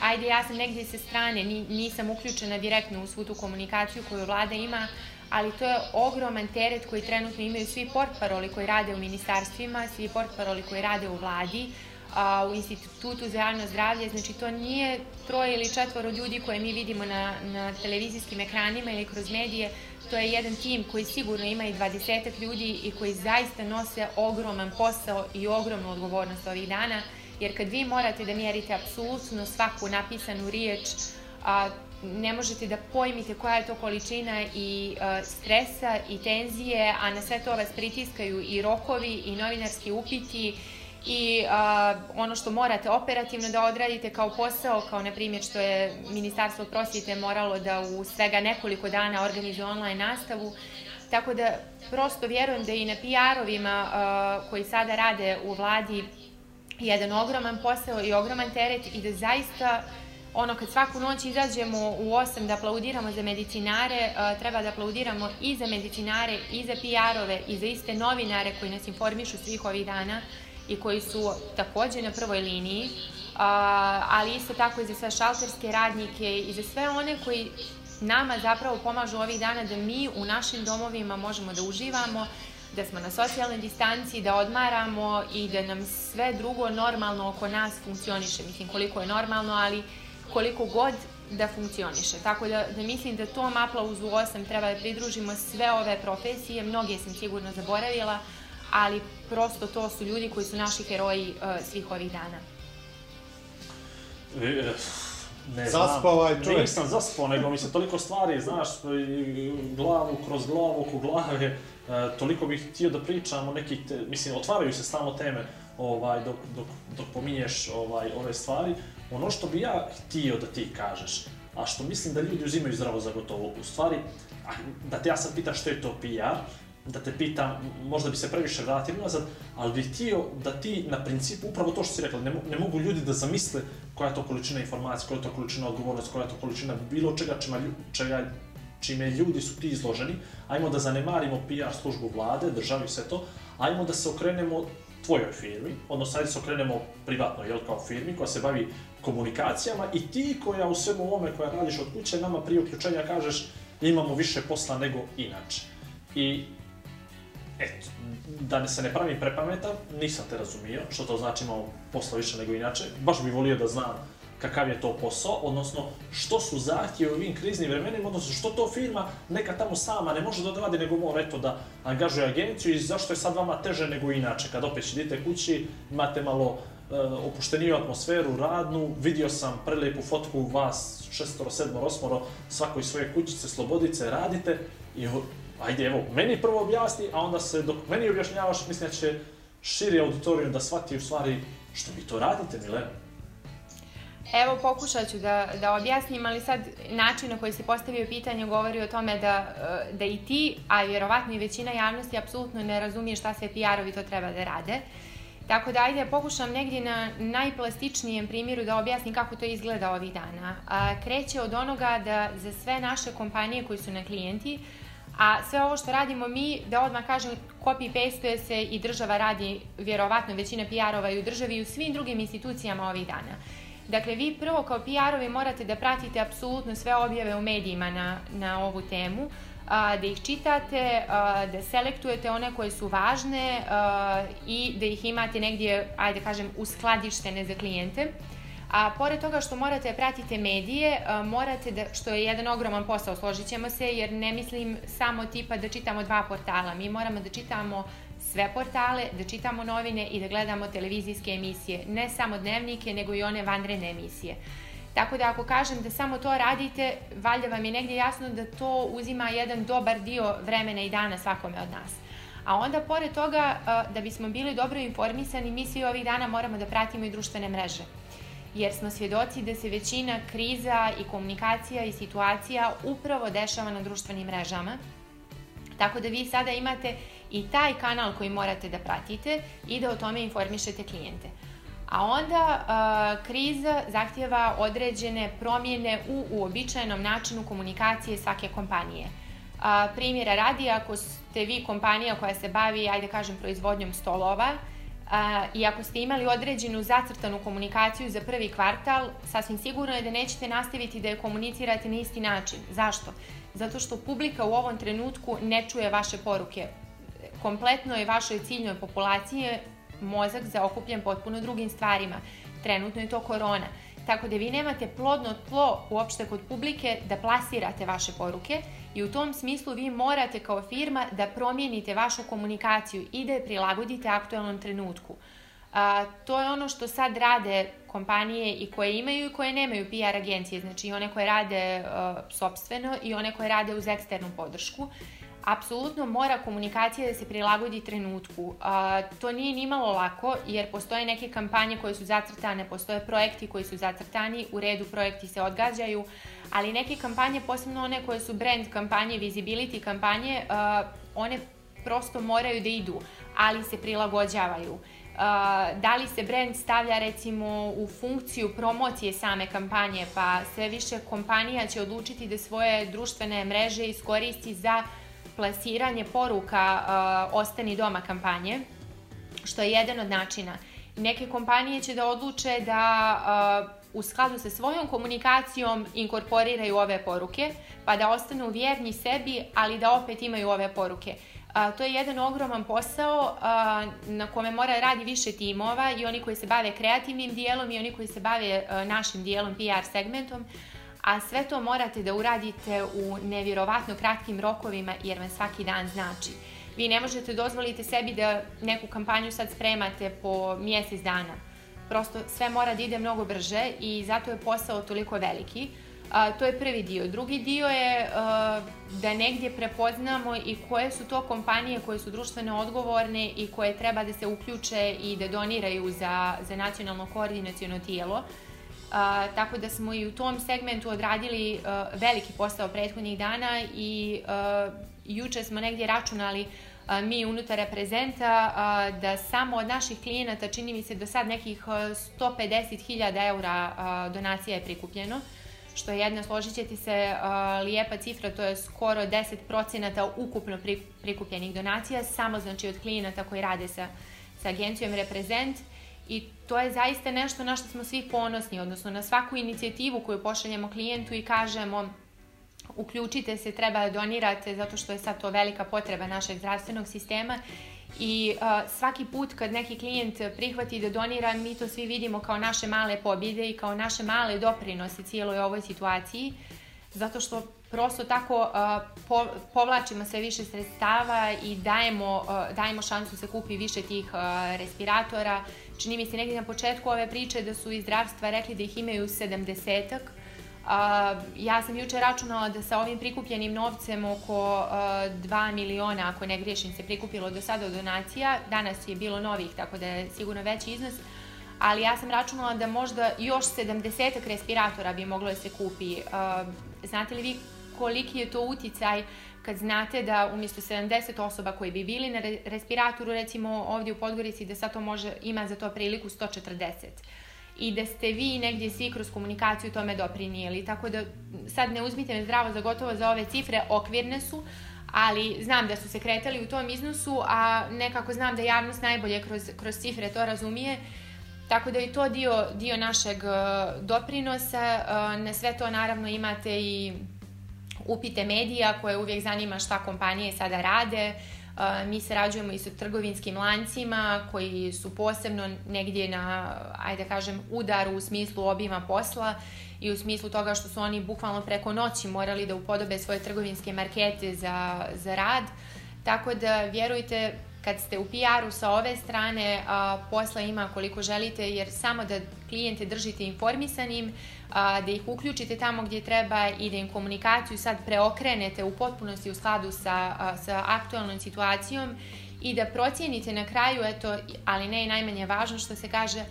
ajde ja sam negdje sa strane, ni, nisam uključena direktno u svu tu komunikaciju koju vlada ima, ali to je ogroman teret koji trenutno imaju svi portparoli koji rade u ministarstvima, svi portparoli koji rade u vladi, a, u Institutu za javno zdravlje, znači to nije troje ili četvoro ljudi koje mi vidimo na, na televizijskim ekranima ili kroz medije, to je jedan tim koji sigurno ima i dvadesetak ljudi i koji zaista nose ogroman posao i ogromnu odgovornost ovih dana, jer kad vi morate da mjerite apsolutno svaku napisanu riječ, a, ne možete da pojmite koja je to količina i a, stresa i tenzije, a na sve to vas pritiskaju i rokovi i novinarski upiti i a, ono što morate operativno da odradite kao posao, kao na primjer što je Ministarstvo prosvjete moralo da u svega nekoliko dana organizuje online nastavu, tako da prosto vjerujem da i na PR-ovima koji sada rade u vladi jedan ogroman posao i ogroman teret i da zaista ono kad svaku noć izađemo u 8 da aplaudiramo za medicinare, treba da aplaudiramo i za medicinare, i za PR-ove, i za iste novinare koji nas informišu svih ovih dana, i koji su takođe na prvoj liniji, ali isto tako i za sve šalterske radnike i za sve one koji nama zapravo pomažu ovih dana da mi u našim domovima možemo da uživamo, da smo na socijalnoj distanci, da odmaramo i da nam sve drugo normalno oko nas funkcioniše. Mislim, koliko je normalno, ali koliko god da funkcioniše. Tako da, da mislim da tom aplauzu 8 treba da pridružimo sve ove profesije, mnoge sam sigurno zaboravila, ali prosto to su ljudi koji su naši heroji uh, svih ovih dana. E, ne Zaspao ovaj čovjek. Nisam zaspao, nego mi se toliko stvari, znaš, glavu kroz glavu, oko glave, toliko bih htio da pričam o nekih, te, mislim, otvaraju se stalno teme ovaj, dok, dok, dok pominješ ovaj, ove stvari. Ono što bi ja htio da ti kažeš, a što mislim da ljudi uzimaju zdravo za gotovo, u stvari, da te ja sad pitam što je to PR, da te pitam, možda bi se previše vratio nazad, ali bih htio da ti na principu, upravo to što si rekla, ne, ne mogu ljudi da zamisle koja je to količina informacija, koja je to količina odgovornost, koja je to količina bilo čega čima, čega, čime ljudi su ti izloženi, ajmo da zanemarimo PR službu vlade, državi sve to, ajmo da se okrenemo tvojoj firmi, odnosno ajde se okrenemo privatno, jel, kao firmi koja se bavi komunikacijama i ti koja u svemu ovome koja radiš od kuće, nama prije uključenja kažeš imamo više posla nego inače. I eto, da ne se ne pravim prepametan, nisam te razumio, što to znači imamo posla više nego inače. Baš bih volio da znam kakav je to posao, odnosno što su zahtjevi u ovim kriznim vremenima, odnosno što to firma neka tamo sama ne može da odradi, nego mora eto da angažuje agenciju i zašto je sad vama teže nego inače. Kad opet idete kući, imate malo uh, opušteniju atmosferu, radnu, vidio sam prelijepu fotku vas, šestoro, sedmoro, osmoro, svako svoje kućice, slobodice, radite i ajde, evo, meni prvo objasni, a onda se, dok meni objašnjavaš, mislim da će širi auditorijum da shvati u stvari što vi to radite, Milena. Evo, pokušat ću da, da objasnim, ali sad način na koji se postavio pitanje govori o tome da, da i ti, a vjerovatno i većina javnosti, apsolutno ne razumije šta sve PR-ovi to treba da rade. Tako da ajde pokušam negdje na najplastičnijem primjeru da objasnim kako to izgleda ovih dana. A, kreće od onoga da za sve naše kompanije koji su na klijenti, A sve ovo što radimo mi, da odmah kažem, copy-pastuje se i država radi, vjerovatno, većina PR-ova i u državi i u svim drugim institucijama ovih dana. Dakle, vi prvo kao PR-ovi morate da pratite apsolutno sve objave u medijima na, na ovu temu, a, da ih čitate, a, da selektujete one koje su važne a, i da ih imate negdje, ajde kažem, uskladištene za klijente. A pored toga što morate da pratite medije, morate da, što je jedan ogroman posao, složit ćemo se, jer ne mislim samo tipa da čitamo dva portala. Mi moramo da čitamo sve portale, da čitamo novine i da gledamo televizijske emisije. Ne samo dnevnike, nego i one vanredne emisije. Tako da ako kažem da samo to radite, valjda vam je negdje jasno da to uzima jedan dobar dio vremena i dana svakome od nas. A onda, pored toga, da bismo bili dobro informisani, mi svi ovih dana moramo da pratimo i društvene mreže jer smo svjedoci da se većina kriza i komunikacija i situacija upravo dešava na društvenim mrežama. Tako da vi sada imate i taj kanal koji morate da pratite i da o tome informišete klijente. A onda a, kriza zahtjeva određene promjene u uobičajenom načinu komunikacije svake kompanije. A, primjera radi, ako ste vi kompanija koja se bavi, ajde kažem, proizvodnjom stolova, I ako ste imali određenu zacrtanu komunikaciju za prvi kvartal, sasvim sigurno je da nećete nastaviti da je komunicirate na isti način. Zašto? Zato što publika u ovom trenutku ne čuje vaše poruke. Kompletno je vašoj ciljnoj populaciji mozak zaokupljen potpuno drugim stvarima. Trenutno je to korona. Tako da vi nemate plodno tlo uopšte kod publike da plasirate vaše poruke i u tom smislu vi morate kao firma da promijenite vašu komunikaciju i da je prilagodite aktualnom trenutku. A, to je ono što sad rade kompanije i koje imaju i koje nemaju PR agencije, znači one koje rade uh, sobstveno i one koje rade uz eksternu podršku apsolutno mora komunikacija da se prilagodi trenutku. A, to nije ni malo lako, jer postoje neke kampanje koje su zacrtane, postoje projekti koji su zacrtani, u redu projekti se odgađaju, ali neke kampanje, posebno one koje su brand kampanje, visibility kampanje, a, one prosto moraju da idu, ali se prilagođavaju. Uh, da li se brand stavlja recimo u funkciju promocije same kampanje, pa sve više kompanija će odlučiti da svoje društvene mreže iskoristi za plasiranje poruka uh, Ostani doma kampanje, što je jedan od načina. Neke kompanije će da odluče da uh, u skladu sa svojom komunikacijom inkorporiraju ove poruke, pa da ostanu vjerni sebi, ali da opet imaju ove poruke. A, to je jedan ogroman posao a, na kome mora radi više timova i oni koji se bave kreativnim dijelom i oni koji se bave a, našim dijelom PR segmentom, a sve to morate da uradite u nevjerovatno kratkim rokovima jer vam svaki dan znači. Vi ne možete dozvoliti sebi da neku kampanju sad spremate po mjesec dana. Prosto sve mora da ide mnogo brže i zato je posao toliko veliki. A, to je prvi dio. Drugi dio je da negdje prepoznamo i koje su to kompanije koje su društveno odgovorne i koje treba da se uključe i da doniraju za, za nacionalno koordinacijono tijelo A, tako da smo i u tom segmentu odradili a, veliki posao prethodnih dana i a, juče smo negdje računali a, mi unutar reprezenta a, da samo od naših klijenata čini mi se do sad nekih 150.000 eura a, donacija je prikupljeno što je jedna, složit ćete se, lijepa cifra, to je skoro 10% ukupno prikupljenih donacija, samo znači od klijenata koji rade sa, sa agencijom Reprezent. I to je zaista nešto na što smo svi ponosni, odnosno na svaku inicijativu koju pošaljemo klijentu i kažemo uključite se, treba da donirate zato što je sad to velika potreba našeg zdravstvenog sistema i uh, svaki put kad neki klijent prihvati da donira, mi to svi vidimo kao naše male pobjede i kao naše male doprinose cijeloj ovoj situaciji, zato što prosto tako uh, po, povlačimo sve više sredstava i dajemo, uh, dajemo šansu da se kupi više tih respiratora. Čini mi se negdje na početku ove priče da su iz zdravstva rekli da ih imaju 70-ak. Uh, ja sam juče računala da sa ovim prikupljenim novcem oko uh, 2 miliona, ako ne griješim, se prikupilo do sada donacija. Danas je bilo novih, tako da je sigurno veći iznos. Ali ja sam računala da možda još 70 respiratora bi moglo da se kupi. Znate li vi koliki je to uticaj kad znate da umjesto 70 osoba koji bi bili na respiratoru, recimo ovdje u Podgorici, da sad to može, ima za to priliku 140 i da ste vi negdje svi kroz komunikaciju tome doprinijeli. Tako da sad ne uzmite me zdravo za gotovo za ove cifre, okvirne su, ali znam da su se kretali u tom iznosu, a nekako znam da javnost najbolje kroz, kroz cifre to razumije. Tako da je to dio, dio našeg uh, doprinosa. Uh, na sve to naravno imate i upite medija koje uvijek zanima šta kompanije sada rade. Mi sarađujemo i sa trgovinskim lancima koji su posebno negdje na, ajde kažem, udaru u smislu obima posla i u smislu toga što su oni bukvalno preko noći morali da upodobe svoje trgovinske markete za, za rad. Tako da, vjerujte, kad ste u PR-u sa ove strane, a, posla ima koliko želite, jer samo da klijente držite informisanim, a, da ih uključite tamo gdje treba i da im komunikaciju sad preokrenete u potpunosti u skladu sa, sa aktualnom situacijom i da procijenite na kraju, eto, ali ne i najmanje važno što se kaže,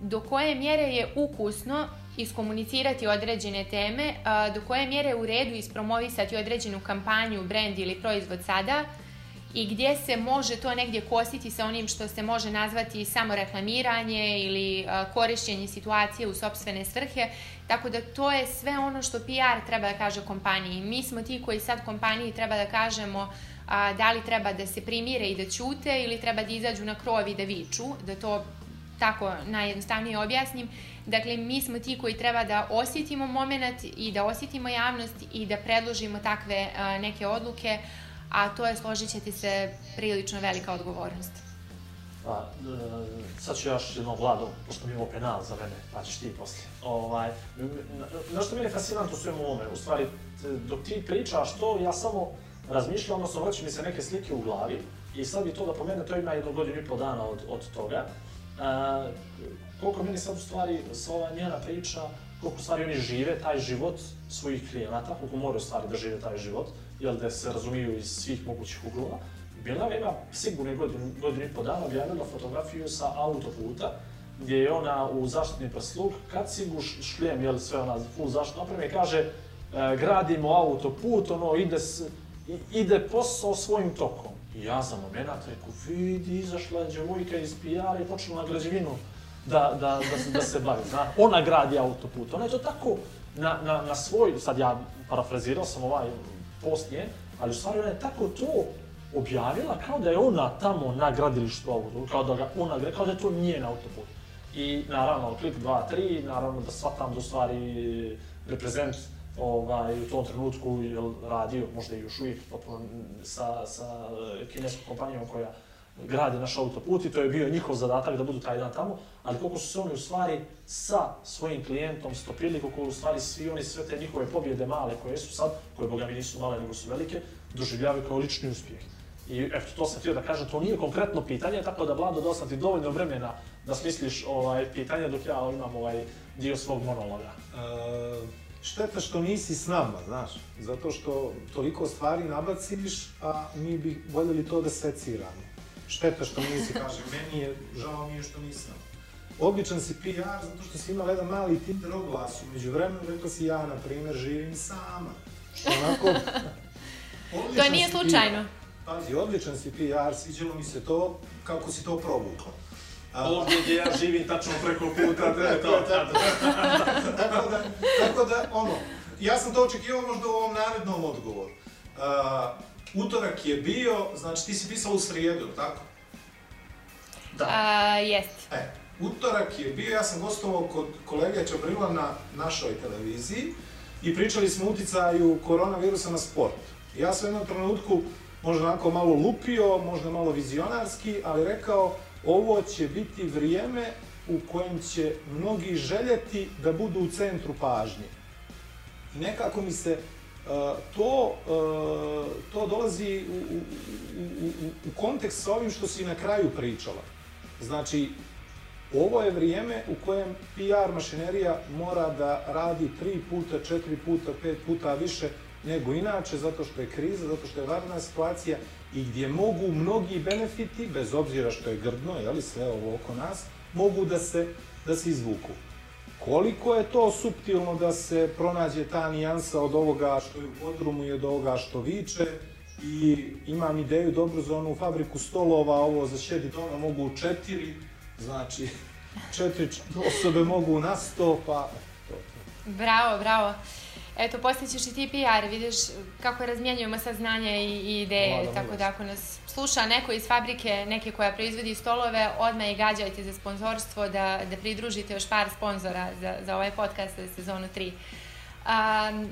do koje mjere je ukusno iskomunicirati određene teme, do koje mjere je u redu ispromovisati određenu kampanju, brand ili proizvod sada, i gdje se može to negdje kositi sa onim što se može nazvati samo reklamiranje ili uh, korišćenje situacije u sobstvene svrhe. Tako da to je sve ono što PR treba da kaže kompaniji. Mi smo ti koji sad kompaniji treba da kažemo a, da li treba da se primire i da ćute ili treba da izađu na krov i da viču, da to tako najjednostavnije objasnim. Dakle, mi smo ti koji treba da osjetimo moment i da osjetimo javnost i da predložimo takve a, neke odluke, a to je, složit ćete se, prilično velika odgovornost. Pa, e, sad ću još jednom Vlado, pošto mi imamo penal za mene, pa ćeš ti poslije. Ovaj, na što meni je fascinantno svemu ovome, u stvari, dok ti pričaš to, ja samo razmišljam, odnosno vraću mi se neke slike u glavi i sad bi to da pomene, to ima jedno godinu i pol dana od, od toga. E, koliko meni sad u stvari sa ova njena priča, koliko u stvari oni žive taj život svojih klijenata, koliko moraju u stvari da žive taj život, jel da se razumiju iz svih mogućih uglova. Bila ima sigurno godinu, godinu i po dana objavila fotografiju sa autoputa, gdje je ona u zaštitni prsluk, kad si gu šljem, jel sve ona full zaštitna opreme, kaže e, gradimo autoput, ono ide, ide posao svojim tokom. I ja za moment rekao, vidi, izašla je djevojka iz PR i počela na građevinu da, da, da, se, da se bavi. Zna, ona gradi autoput. Ona je to tako na, na, na svoj, sad ja parafrazirao sam ovaj post nje, ali u stvari ona je tako to objavila kao da je ona tamo na gradilištu autoputa, kao da ga ona kao da je to njen autoput. I naravno, klik 2, 3, naravno da shvatam da u stvari reprezent ovaj, u tom trenutku je radio, možda i još uvijek, sa, sa kineskom kompanijom koja gradi naš autoput i to je bio njihov zadatak da budu taj dan tamo, ali koliko su se oni u stvari sa svojim klijentom stopili, koliko u stvari svi oni sve te njihove pobjede male koje su sad, koje boga mi nisu male nego su velike, doživljavaju kao lični uspjeh. I eto, to sam htio da kažem, to nije konkretno pitanje, tako da Vlado da ti dovoljno vremena da smisliš ovaj, pitanje dok ja imam ovaj dio svog monologa. Uh, šteta što nisi s nama, znaš, zato što toliko stvari nabaciš, a mi bi voljeli to da seciramo. Šteta što nisi, kaže, meni je, žao mi je što nisam. Odličan si PR zato što si imala jedan mali Tinder oglas, umeđu vremenu rekla si ja, na primjer, živim sama. Što onako... <laughs> to nije slučajno. Pazi, odličan si PR, sviđalo mi se to, kako si to provukla. Ovdje gdje ja živim tačno preko puta, to je to. <laughs> tako, da, tako da, ono, ja sam to očekivao možda u ovom narednom odgovoru. Uh, utorak je bio, znači ti si pisala u srijedu, tako? Da. A, jest. E, utorak je bio, ja sam gostovao kod kolege Čabrila na našoj televiziji i pričali smo o uticaju koronavirusa na sport. Ja sam u jednom trenutku možda onako malo lupio, možda malo vizionarski, ali rekao ovo će biti vrijeme u kojem će mnogi željeti da budu u centru pažnje. I nekako mi se to, uh, to dolazi u, u, u kontekst sa ovim što si na kraju pričala. Znači, ovo je vrijeme u kojem PR mašinerija mora da radi tri puta, četiri puta, pet puta više nego inače, zato što je kriza, zato što je varna situacija i gdje mogu mnogi benefiti, bez obzira što je grdno, jeli, sve ovo oko nas, mogu da se, da se izvuku. Koliko je to suptilno da se pronađe ta nijansa od ovoga što je u podrumu i od ovoga što viče, i imam ideju dobru za onu fabriku stolova, ovo za šedi doma mogu četiri, znači četiri <laughs> osobe mogu na sto, pa to. Bravo, bravo. Eto, postaćeš i ti PR, vidiš kako razmjenjujemo saznanja i, i ideje, Mada, tako da ako nas sluša neko iz fabrike, neke koja proizvodi stolove, odmah i gađajte za sponzorstvo da, da pridružite još par sponzora za, za ovaj podcast za sezonu 3. Um,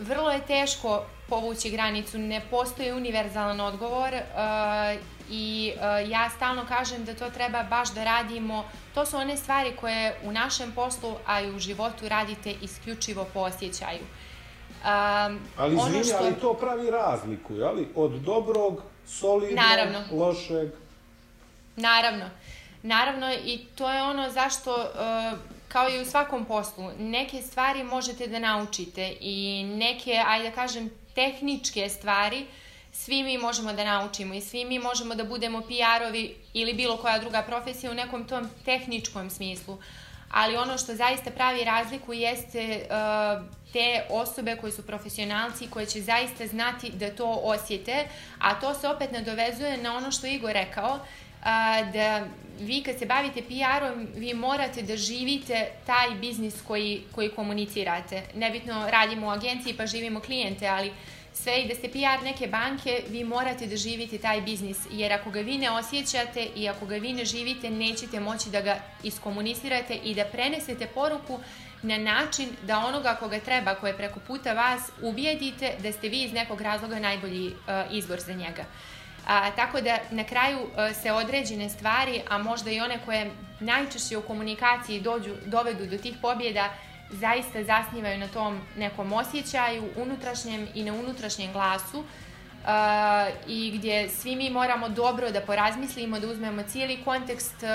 vrlo je teško povući granicu, ne postoji univerzalan odgovor uh, i uh, ja stalno kažem da to treba baš da radimo, to su one stvari koje u našem poslu, a i u životu radite isključivo po osjećaju. Um, ali izvini, što... ali to pravi razliku, jeli? Od dobrog, solidnog, Naravno. lošeg. Naravno. Naravno i to je ono zašto, uh, kao i u svakom poslu, neke stvari možete da naučite i neke, ajde da kažem, tehničke stvari svi mi možemo da naučimo i svi mi možemo da budemo PR-ovi ili bilo koja druga profesija u nekom tom tehničkom smislu. Ali ono što zaista pravi razliku jeste uh, te osobe koje su profesionalci, koje će zaista znati da to osjete, a to se opet nadovezuje na ono što Igor rekao, da vi kad se bavite PR-om, vi morate da živite taj biznis koji, koji komunicirate. Nebitno radimo u agenciji pa živimo klijente, ali sve i da ste PR neke banke, vi morate da živite taj biznis, jer ako ga vi ne osjećate i ako ga vi ne živite, nećete moći da ga iskomunicirate i da prenesete poruku na način da onoga koga treba, koje preko puta vas, ubijedite da ste vi iz nekog razloga najbolji uh, izbor za njega. A, tako da na kraju a, se određene stvari, a možda i one koje najčešće u komunikaciji dođu, dovedu do tih pobjeda, zaista zasnivaju na tom nekom osjećaju, unutrašnjem i neunutrašnjem glasu uh, i gdje svi mi moramo dobro da porazmislimo, da uzmemo cijeli kontekst uh,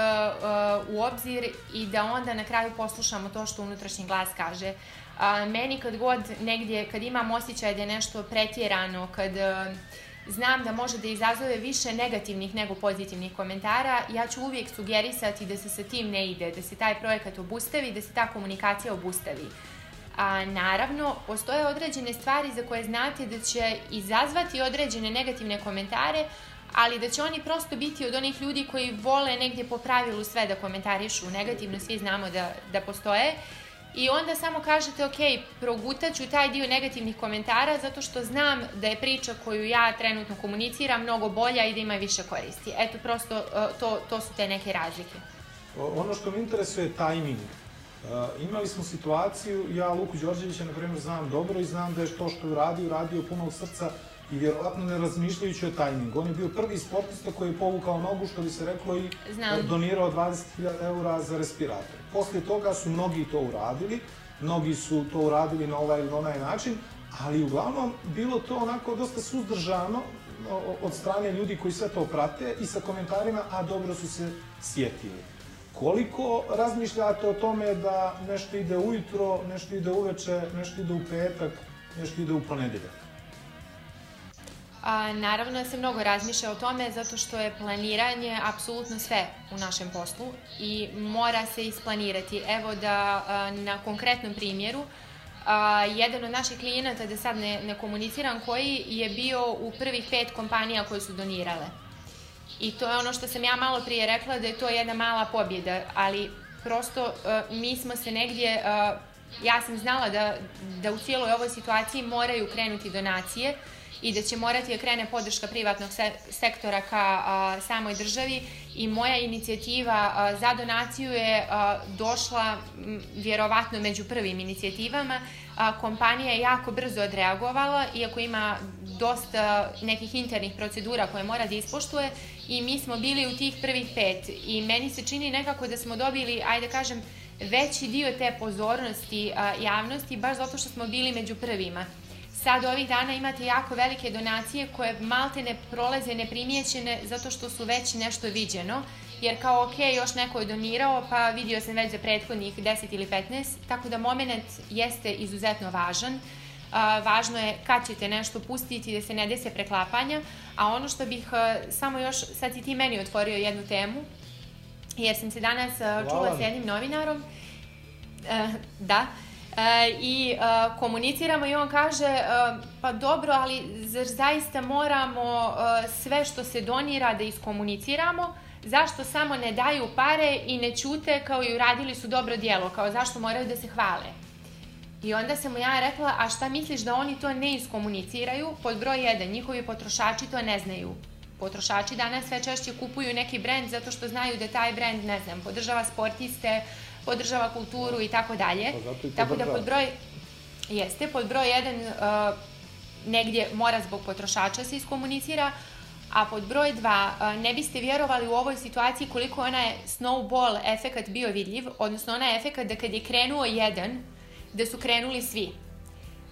uh, u obzir i da onda na kraju poslušamo to što unutrašnji glas kaže. Uh, meni kad god negdje, kad imam osjećaj da je nešto pretjerano, kad uh, znam da može da izazove više negativnih nego pozitivnih komentara, ja ću uvijek sugerisati da se sa tim ne ide, da se taj projekat obustavi, da se ta komunikacija obustavi. A naravno, postoje određene stvari za koje znate da će izazvati određene negativne komentare, ali da će oni prosto biti od onih ljudi koji vole negdje po pravilu sve da komentarišu negativno, svi znamo da, da postoje i onda samo kažete, ok, progutaću taj dio negativnih komentara zato što znam da je priča koju ja trenutno komuniciram mnogo bolja i da ima više koristi. Eto, prosto e, to, to su te neke razlike. Ono što me interesuje je tajming. Uh, imali smo situaciju, ja Luku Đorđevića, na primjer, znam dobro i znam da je to što je uradio, uradio puno u srca i vjerovatno ne razmišljajući o tajmingu. On je bio prvi sportista koji je povukao nogu, što bi se reklo, i Znam. donirao 20.000 eura za respirator. Posle toga su mnogi to uradili, mnogi su to uradili na ovaj ili na onaj način, ali uglavnom bilo to onako dosta suzdržano od strane ljudi koji sve to prate i sa komentarima, a dobro su se sjetili. Koliko razmišljate o tome da nešto ide ujutro, nešto ide uveče, nešto ide u petak, nešto ide u ponedeljak? A, naravno da se mnogo razmišlja o tome zato što je planiranje apsolutno sve u našem poslu i mora se isplanirati. Evo da a, na konkretnom primjeru, a, jedan od naših klijenata, da sad ne, ne komuniciram koji, je bio u prvih pet kompanija koje su donirale. I to je ono što sam ja malo prije rekla da je to jedna mala pobjeda, ali prosto a, mi smo se negdje, a, ja sam znala da, da u cijeloj ovoj situaciji moraju krenuti donacije, i da će morati da krene podrška privatnog se sektora ka a, samoj državi i moja inicijativa a, za donaciju je a, došla m, vjerovatno među prvim inicijativama. A, kompanija je jako brzo odreagovala, iako ima dosta nekih internih procedura koje mora da ispoštuje i mi smo bili u tih prvih pet i meni se čini nekako da smo dobili, ajde kažem, veći dio te pozornosti a, javnosti baš zato što smo bili među prvima. Sad ovih dana imate jako velike donacije koje malte ne prolaze neprimjećene zato što su već nešto viđeno. Jer kao ok, još neko je donirao, pa vidio sam već za prethodnih 10 ili 15, tako da moment jeste izuzetno važan. A, važno je kad ćete nešto pustiti da se ne dese preklapanja, a ono što bih a, samo još, sad si ti meni otvorio jednu temu, jer sam se danas a, čula s jednim novinarom, e, da, E, i e, komuniciramo i on kaže e, pa dobro, ali zar zaista moramo e, sve što se donira da iskomuniciramo? Zašto samo ne daju pare i ne ćute kao i uradili su dobro djelo, kao zašto moraju da se hvale? I onda sam mu ja rekla, a šta misliš da oni to ne iskomuniciraju? Pod broj 1, njihovi potrošači to ne znaju. Potrošači danas sve češće kupuju neki brend zato što znaju da taj brend, ne znam, podržava sportiste, podržava kulturu i tako dalje. Pa Tako da pod broj jeste, pod broj 1 uh, negdje mora zbog potrošača se iskomunicira, a pod broj 2 uh, ne biste vjerovali u ovoj situaciji koliko ona je snowball efekat bio vidljiv, odnosno ona je efekat da kad je krenuo jedan, da su krenuli svi.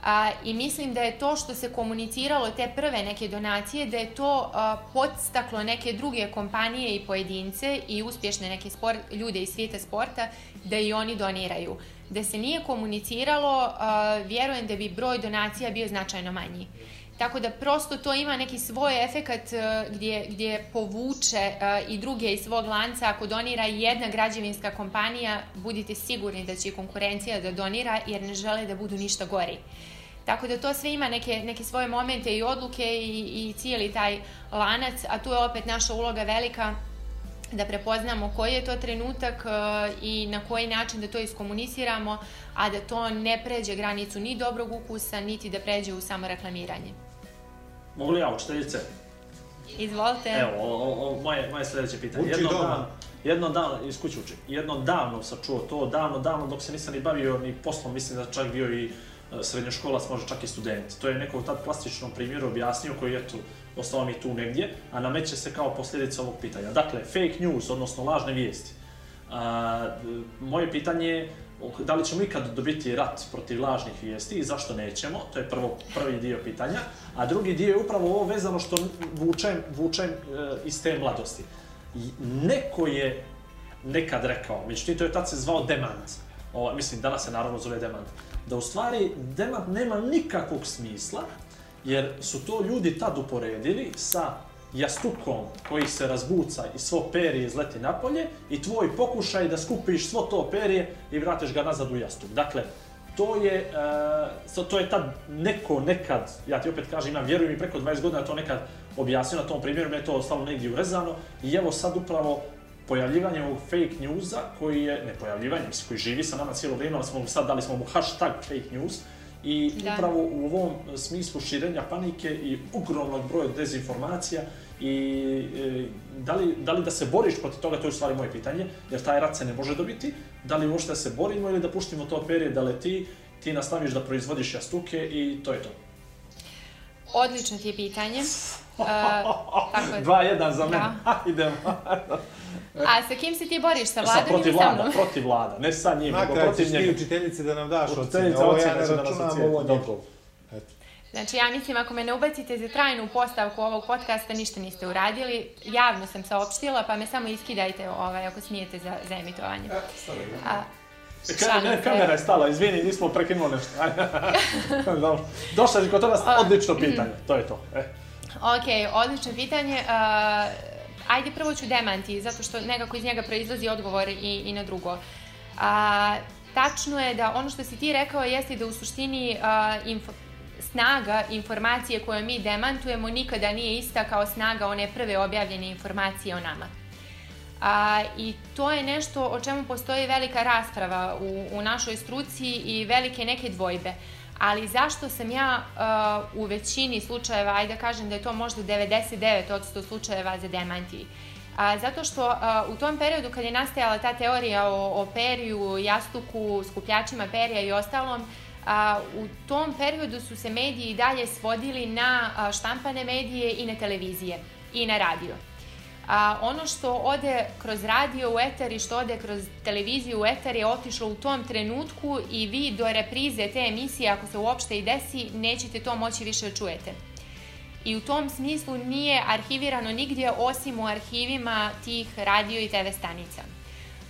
A, I mislim da je to što se komuniciralo te prve neke donacije, da je to a, podstaklo neke druge kompanije i pojedince i uspješne neke sport, ljude iz svijeta sporta da i oni doniraju. Da se nije komuniciralo, a, vjerujem da bi broj donacija bio značajno manji. Tako da prosto to ima neki svoj efekat e, gdje, gdje povuče e, i druge iz svog lanca. Ako donira jedna građevinska kompanija, budite sigurni da će konkurencija da donira jer ne žele da budu ništa gori. Tako da to sve ima neke, neke svoje momente i odluke i, i cijeli taj lanac, a tu je opet naša uloga velika da prepoznamo koji je to trenutak uh, i na koji način da to iskomuniciramo, a da to ne pređe granicu ni dobrog ukusa, niti da pređe u samo reklamiranje. Mogu li ja, učiteljice? Izvolite. Evo, o, o, o, moje, moje sledeće pitanje. Uči jedno doma. dan, jedno dan, iz kuće uči, jedno davno sam čuo to, davno, davno, dok se nisam ni bavio ni poslom, mislim da čak bio i e, srednjoškolac, može čak i student. To je neko u tad plastičnom primjeru objasnio koji, eto, ostao mi tu negdje, a nameće se kao posljedica ovog pitanja. Dakle, fake news, odnosno lažne vijesti. A, moje pitanje je da li ćemo ikad dobiti rat protiv lažnih vijesti i zašto nećemo, to je prvo, prvi dio pitanja, a drugi dio je upravo ovo vezano što vučem, vučem e, iz te mladosti. Neko je nekad rekao, međutim to je tad se zvao demant, o, mislim danas se naravno zove demant, da u stvari demant nema nikakvog smisla, jer su to ljudi tad uporedili sa jastukom koji se razbuca i svo perje izleti napolje i tvoj pokušaj da skupiš svo to perje i vratiš ga nazad u jastuk. Dakle, to je, uh, to je tad neko nekad, ja ti opet kažem, imam, vjerujem i preko 20 godina to nekad objasnio na tom primjeru, me je to ostalo negdje urezano i evo sad upravo pojavljivanje ovog fake newsa koji je, ne pojavljivanje, koji živi sa nama cijelo vrijeme, ali smo sad dali smo mu hashtag fake news i Da. upravo u ovom smislu širenja panike i ogromnog broja dezinformacija i e, da, li, da li da se boriš protiv toga, to je u stvari moje pitanje, jer taj rat se ne može dobiti, da li uopšte da se borimo ili da puštimo to perje da leti, ti nastaviš da proizvodiš jastuke i to je to. Odlično ti je pitanje. Uh, tako je. 2-1 za mene, Da. idemo. A sa kim se ti boriš? Sa Sa vladom protiv ili sa vlada, mnom? protiv vlada, ne sa njim, nego kraju ćeš protiv ti njega. učiteljici da nam daš ocene. Ovo ja ne da računam, ovo njegov. Eto. Znači, ja mislim, ako me ne ubacite za trajnu postavku ovog podcasta, ništa niste uradili. Javno sam saopštila, pa me samo iskidajte ovaj, ako smijete za, za emitovanje. A, Ka, šalim ne, se. kamera je stala, izvini, nismo prekinuli nešto. <laughs> Došla si kod nas, odlično pitanje, to je to. E. Ok, odlično pitanje. Uh, ajde prvo ću demanti, zato što nekako iz njega proizlazi odgovor i, i na drugo. A, tačno je da ono što si ti rekao jeste da u suštini a, info, snaga informacije koje mi demantujemo nikada nije ista kao snaga one prve objavljene informacije o nama. A, I to je nešto o čemu postoji velika rasprava u, u našoj struci i velike neke dvojbe. Ali zašto sam ja uh, u većini slučajeva, ajde da kažem da je to možda 99% slučajeva za demanti. A, zato što a, u tom periodu kad je nastajala ta teorija o, o periju, jastuku, skupljačima perja i ostalom, a, u tom periodu su se mediji dalje svodili na a, štampane medije i na televizije i na radio. A, ono što ode kroz radio u eter i što ode kroz televiziju u eter je otišlo u tom trenutku i vi do reprize te emisije, ako se uopšte i desi, nećete to moći više da čujete. I u tom smislu nije arhivirano nigdje osim u arhivima tih radio i TV stanica.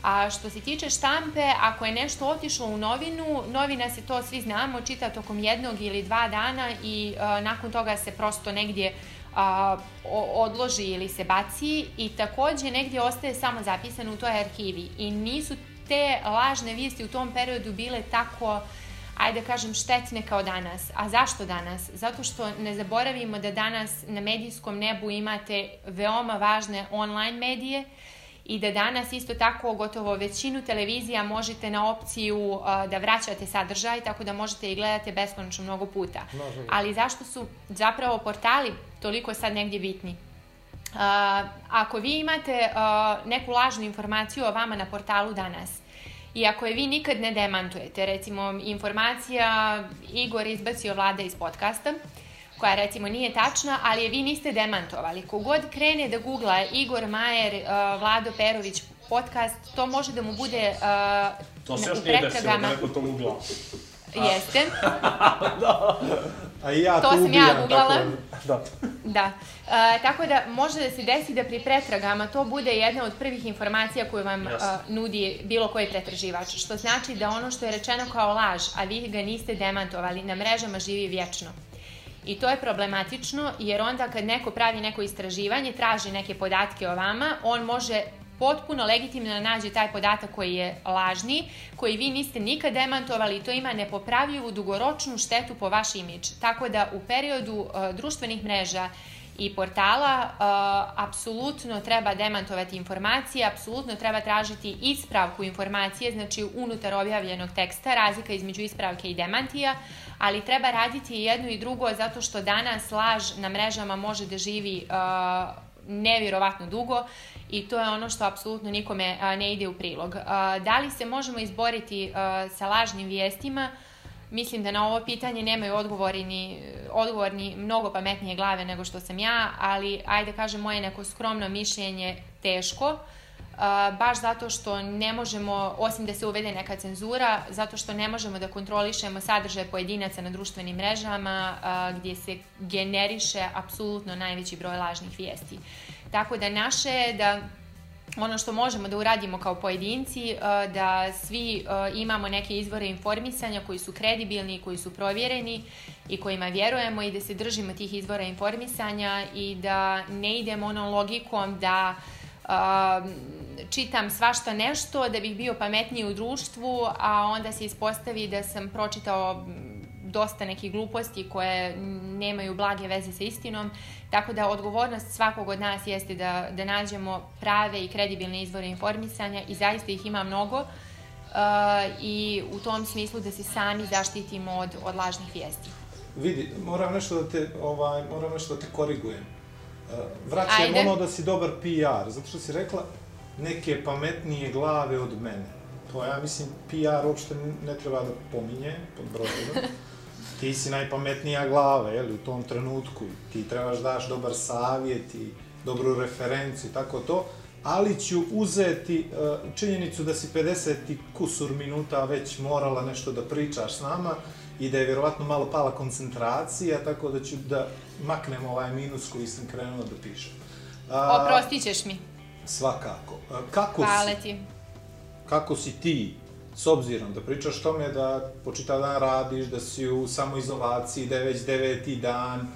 A što se tiče štampe, ako je nešto otišlo u novinu, novina se to svi znamo, čita tokom jednog ili dva dana i a, nakon toga se prosto negdje a, odloži ili se baci i takođe negdje ostaje samo zapisano u toj arhivi i nisu te lažne vijesti u tom periodu bile tako ajde kažem, štetne kao danas. A zašto danas? Zato što ne zaboravimo da danas na medijskom nebu imate veoma važne online medije i da danas isto tako gotovo većinu televizija možete na opciju uh, da vraćate sadržaj, tako da možete i gledate beskonačno mnogo puta. Ali zašto su zapravo portali toliko sad negdje bitni? Uh, ako vi imate uh, neku lažnu informaciju o vama na portalu danas, I ako je vi nikad ne demantujete, recimo informacija Igor izbacio vlada iz podcasta, koja recimo nije tačna, ali je vi niste demantovali. Kogod krene da googla Igor Majer, uh, Vlado Perović podcast, to može da mu bude uh, To se još nije desilo, <laughs> da neko to ugla. Jeste, A i ja To tu sam ja ubijam, googlala. tako Da. da. Uh, tako da može da se desi da pri pretragama to bude jedna od prvih informacija koju vam uh, Jasno. nudi bilo koji pretraživač. Što znači da ono što je rečeno kao laž, a vi ga niste demantovali, na mrežama živi vječno. I to je problematično jer onda kad neko pravi neko istraživanje, traži neke podatke o vama, on može potpuno legitimno da nađe taj podatak koji je lažni, koji vi niste nikad demantovali i to ima nepopravljivu dugoročnu štetu po vaš imidž. Tako da u periodu uh, društvenih mreža i portala uh, apsolutno treba demantovati informacije, apsolutno treba tražiti ispravku informacije, znači unutar objavljenog teksta, razlika između ispravke i demantija, ali treba raditi i jedno i drugo zato što danas laž na mrežama može da živi uh, nevjerovatno dugo i to je ono što apsolutno nikome a, ne ide u prilog. A, da li se možemo izboriti sa lažnim vijestima? Mislim da na ovo pitanje nemaju odgovori ni, odgovor ni mnogo pametnije glave nego što sam ja, ali ajde kažem moje neko skromno mišljenje teško. Uh, baš zato što ne možemo, osim da se uvede neka cenzura, zato što ne možemo da kontrolišemo sadržaj pojedinaca na društvenim mrežama uh, gdje se generiše apsolutno najveći broj lažnih vijesti. Tako da naše je da ono što možemo da uradimo kao pojedinci, da svi imamo neke izvore informisanja koji su kredibilni, koji su provjereni i kojima vjerujemo i da se držimo tih izvora informisanja i da ne idemo onom logikom da čitam svašta nešto da bih bio pametniji u društvu, a onda se ispostavi da sam pročitao dosta nekih gluposti koje nemaju blage veze sa istinom, tako da odgovornost svakog od nas jeste da, da nađemo prave i kredibilne izvore informisanja i zaista ih ima mnogo uh, i u tom smislu da se sami zaštitimo od, od lažnih vijesti. Vidi, moram nešto da te, ovaj, moram nešto da te korigujem. Uh, vraćam ono da si dobar PR, zato što si rekla neke pametnije glave od mene. To ja mislim PR uopšte ne treba da pominje pod brojem. <laughs> ti si najpametnija glava, jel, u tom trenutku. Ti trebaš daš dobar savjet i dobru referenciju, tako to. Ali ću uzeti uh, činjenicu da si 50 i kusur minuta već morala nešto da pričaš s nama i da je vjerovatno malo pala koncentracija, tako da ću da maknem ovaj minus koji sam krenuo da pišem. Uh, Oprostit ćeš mi. Svakako. Kako Hvala si, ti. Kako si ti s obzirom da pričaš tome da po čitav dan radiš, da si u samoizolaciji, da je već deveti dan,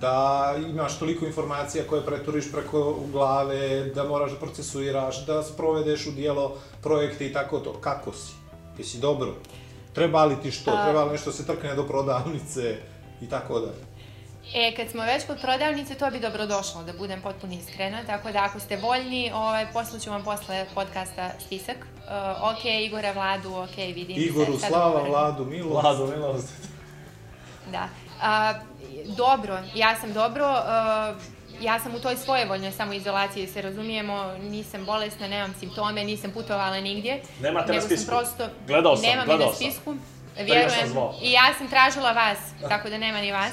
da imaš toliko informacija koje preturiš preko glave, da moraš da procesuiraš, da sprovedeš u dijelo projekte i tako to. Kako si? Jesi dobro? Treba li ti što? Treba li nešto se trkne do prodavnice i tako dalje? E, kad smo već kod prodavnice, to bi dobro došlo, da budem potpuno iskrena, tako da ako ste voljni, ovaj, poslaću vam posle podcasta spisak. Uh, ok, Igora, Vladu, ok, vidim Igoru, se. Slava, Vladu, Milost. Vladu, Milost. Da. Uh, dobro, ja sam dobro, uh, ja sam u toj svojevoljnoj samoizolaciji, da se razumijemo, nisam bolesna, nemam simptome, nisam putovala nigdje. Nemate na spisku? Prosto, Gledao sam, nemam gledao na spisku. sam Vjerujem. I ja sam tražila vas, tako da nema ni vas.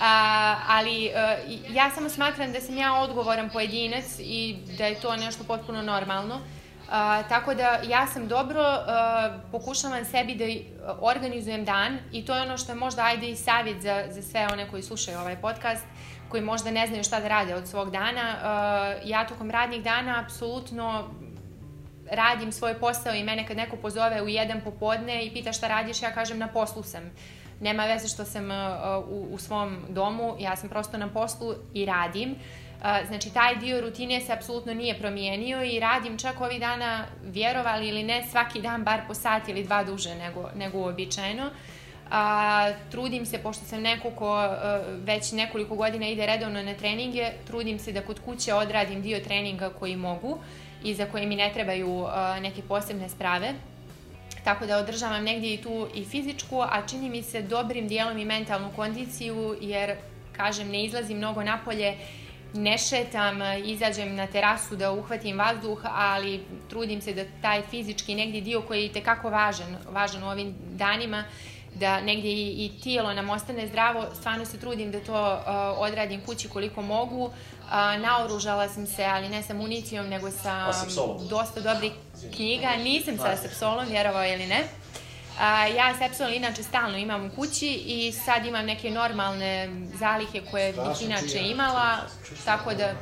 A, ali uh, ja samo smatram da sam ja odgovoran pojedinac i da je to nešto potpuno normalno. Uh, tako da ja sam dobro, uh, pokušavam sebi da organizujem dan i to je ono što je možda ajde i savjet za, za sve one koji slušaju ovaj podcast, koji možda ne znaju šta da rade od svog dana. Uh, ja tokom radnih dana apsolutno radim svoj posao i mene kad neko pozove u jedan popodne i pita šta radiš, ja kažem na poslu sam. Nema veze što sam uh, u, u svom domu, ja sam prosto na poslu i radim. Uh, znači, taj dio rutine se apsolutno nije promijenio i radim čak ovih dana, vjerovali ili ne, svaki dan bar po sat ili dva duže nego, nego uobičajeno. A, trudim se, pošto sam neko ko a, već nekoliko godina ide redovno na treninge, trudim se da kod kuće odradim dio treninga koji mogu i za koje mi ne trebaju a, neke posebne sprave. Tako da održavam negdje i tu i fizičku, a čini mi se dobrim dijelom i mentalnu kondiciju, jer, kažem, ne izlazim mnogo napolje, ne šetam, izađem na terasu da uhvatim vazduh, ali trudim se da taj fizički negdje dio koji je tekako važan, važan u ovim danima, da negdje i, i tijelo nam ostane zdravo, stvarno se trudim da to uh, odradim kući koliko mogu. Uh, naoružala sam se, ali ne sa municijom, nego sa dosta dobrih knjiga. Nisam sa sepsolom, vjerovao ili ne. A, ja sepsol inače stalno imam u kući i sad imam neke normalne zalihe koje bih inače imala, tako da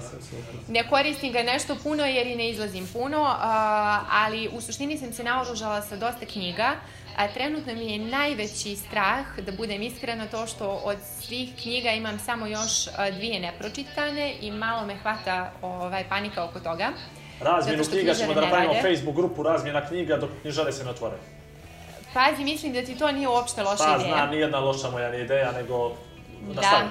ne koristim ga nešto puno jer i ne izlazim puno, a, ali u suštini sam se naoružala sa dosta knjiga. A trenutno mi je najveći strah, da budem iskrena, to što od svih knjiga imam samo još dvije nepročitane i malo me hvata ovaj, panika oko toga. Razmjenu knjiga ćemo da napravimo. Facebook grupu razmjena knjiga dok knjižare se ne otvore. Pazi, mislim da ti to nije uopšte loša Pa ideja. znam, nijedna loša moja ni ideja, nego Da. nastavim.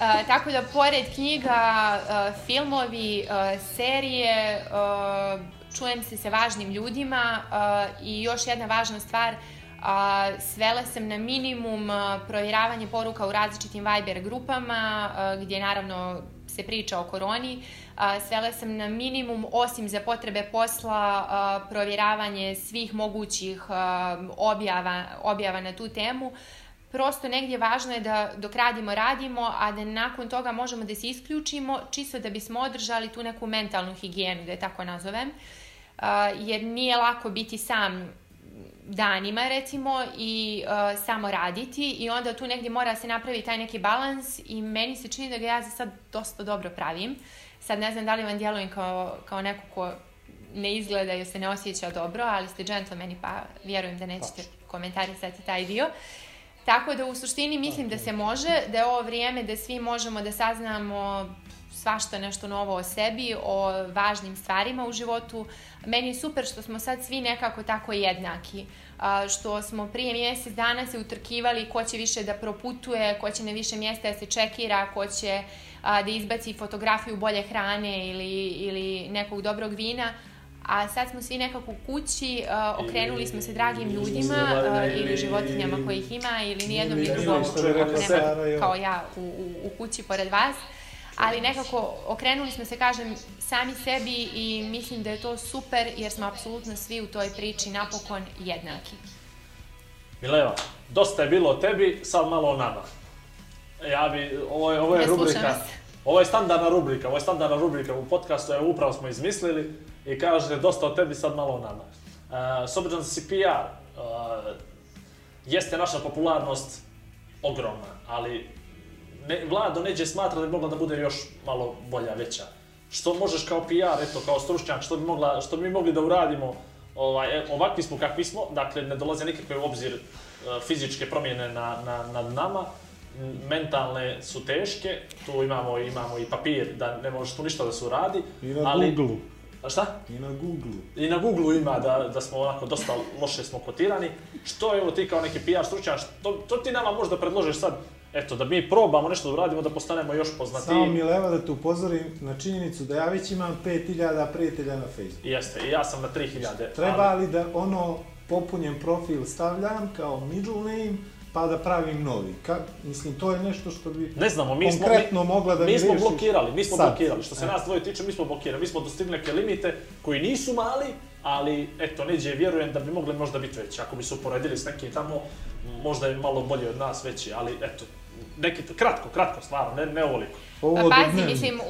A, <laughs> tako da, pored knjiga, a, filmovi, a, serije, a, čujem se sa važnim ljudima i još jedna važna stvar, a, svela sam na minimum provjeravanje poruka u različitim Viber grupama, a, gdje naravno se priča o koroni. A, svela sam na minimum, osim za potrebe posla, provjeravanje svih mogućih objava, objava na tu temu prosto negdje važno je da dok radimo, radimo, a da nakon toga možemo da se isključimo, čisto da bismo održali tu neku mentalnu higijenu, da je tako nazovem. Uh, jer nije lako biti sam danima recimo i uh, samo raditi i onda tu negdje mora se napravi taj neki balans i meni se čini da ga ja za sad dosta dobro pravim. Sad ne znam da li vam djelujem kao, kao neko ko ne izgleda ili se ne osjeća dobro, ali ste džentlmeni pa vjerujem da nećete komentarisati taj dio. Tako da u suštini mislim da se može, da je ovo vrijeme da svi možemo da saznamo svašta nešto novo o sebi, o važnim stvarima u životu. Meni je super što smo sad svi nekako tako jednaki. Što smo prije mjesec dana se utrkivali ko će više da proputuje, ko će na više mjesta da se čekira, ko će da izbaci fotografiju bolje hrane ili, ili nekog dobrog vina. A sad smo svi nekako u kući, okrenuli smo se dragim ljudima a, ili životinjama kojih ima ili nijednom ni drugom nema kao ja u, u, u kući pored vas. Ali nekako okrenuli smo se, kažem, sami sebi i mislim da je to super jer smo apsolutno svi u toj priči napokon jednaki. Mileva, dosta je bilo o tebi, sad malo o nama. Ja bi, ovo je, ovo je slušam rubrika, ovo je standardna rubrika, ovo je standardna rubrika u podcastu, evo upravo smo izmislili i kažete dosta o tebi, sad malo o nama. Uh, s obzirom da si PR, uh, jeste naša popularnost ogromna, ali ne, Vlado neđe smatra da bi mogla da bude još malo bolja, veća. Što možeš kao PR, eto, kao stručnjak, što bi, mogla, što bi mi mogli da uradimo, ovaj, e, ovakvi smo kakvi smo, dakle ne dolaze nikakve u obzir e, fizičke promjene na, na, nad nama, mentalne su teške, tu imamo, imamo i papir da ne može tu ništa da se uradi, I na ali... Google. A šta? I na Google. I na Google ima da, da smo onako dosta loše smo kotirani. Što evo ti kao neki PR stručnjak, što, to ti nama možda predložiš sad, eto, da mi probamo nešto da uradimo, da postanemo još poznatiji. Samo mi leva da te upozorim na činjenicu da ja već imam 5000 prijatelja na Facebooku. Jeste, i ja sam na 3000. Treba ali- li da ono popunjen profil stavljam kao middle name, pa da pravim novi? Ka, mislim, to je nešto što bi Ne znamo, mi smo, konkretno mi, mogla da mi mi smo blokirali, mi smo sad. blokirali. Što se E. nas dvoje tiče, mi smo blokirali. Mi smo dostigli neke limite koji nisu mali, ali eto, neđe vjerujem da bi mogli možda biti veći. Ako bi se uporedili s nekim tamo, možda je malo bolji od nas veći, ali eto, neki, kratko, kratko, stvarno, ne, ne ovoliko. Ovo Pa pazi, mislim,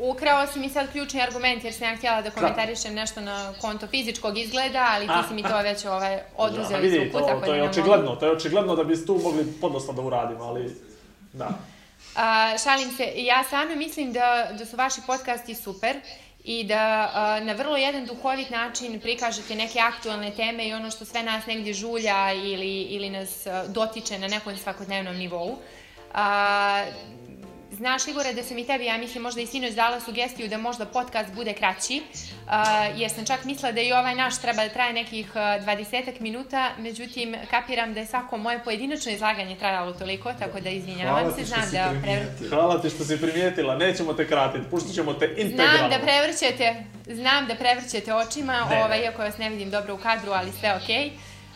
ukrao si mi sad ključni argument jer sam ja htjela da komentarišem nešto na konto fizičkog izgleda, ali ti si mi to već ovaj, oduzeo Ja, iz ruku, to, to da je ne mogu. očigledno, to je očigledno da bi tu mogli podosta da uradimo, ali da. A, šalim se, ja stvarno mislim da, da su vaši podcasti super i da a, na vrlo jedan duhovit način prikažete neke aktualne teme i ono što sve nas negdje žulja ili, ili nas dotiče na nekom svakodnevnom nivou. A, Znaš, Igore, da sam i tebi, ja mislim, možda i sinoć dala sugestiju da možda podcast bude kraći, a, jer sam čak mislila da i ovaj naš treba da traje nekih a, 20 minuta, međutim, kapiram da je svako moje pojedinačno izlaganje trajalo toliko, tako da izvinjavam Hvala se, znam da primijetila. Hvala ti što si primijetila, nećemo te kratiti, pustit ćemo te integralno. Znam da prevrćete, znam da prevrćete očima, Ne, ovaj, iako vas ne vidim dobro u kadru, ali sve okej.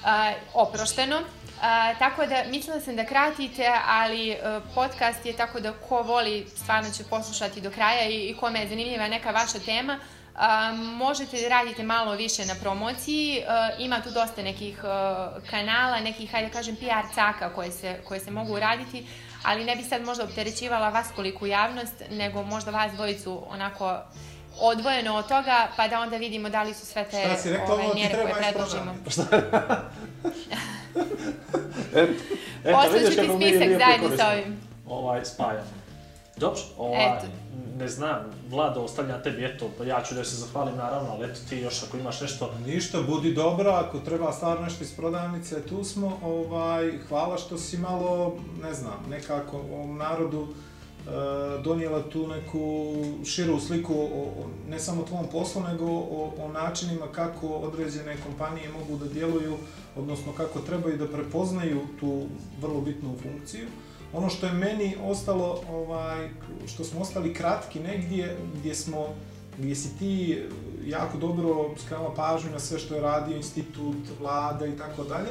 A, oprošteno. A, tako da, mislila sam da kratite, ali e, podcast je tako da ko voli stvarno će poslušati do kraja i, i kome je zanimljiva neka vaša tema, a, možete da radite malo više na promociji, e, ima tu dosta nekih e, kanala, nekih, hajde da kažem, PR caka koje se, koje se mogu uraditi, ali ne bi sad možda opterećivala vas koliku javnost, nego možda vas dvojicu onako odvojeno od toga, pa da onda vidimo da li su sve te rekla, ove, mjere koje još <laughs> <laughs> predložimo. Eto, Poslaću vidiš ti kako mi spisak lijepo zajedno sa ovim. Ovaj, spajamo. Dobro, ovaj, Eto. ne znam, Vlado, ostavljam tebi, eto, pa ja ću da se zahvalim naravno, ali eto ti još ako imaš nešto, Ništa, budi dobra, ako treba stvarno nešto iz prodavnice, tu smo, ovaj, hvala što si malo, ne znam, nekako ovom narodu e, donijela tu neku širu sliku o, o, ne samo tvom poslu, nego o, o načinima kako određene kompanije mogu da djeluju, odnosno kako trebaju da prepoznaju tu vrlo bitnu funkciju. Ono što je meni ostalo, ovaj, što smo ostali kratki negdje, gdje smo gdje si ti jako dobro skrenula pažnju na sve što je radio institut, vlada i tako dalje.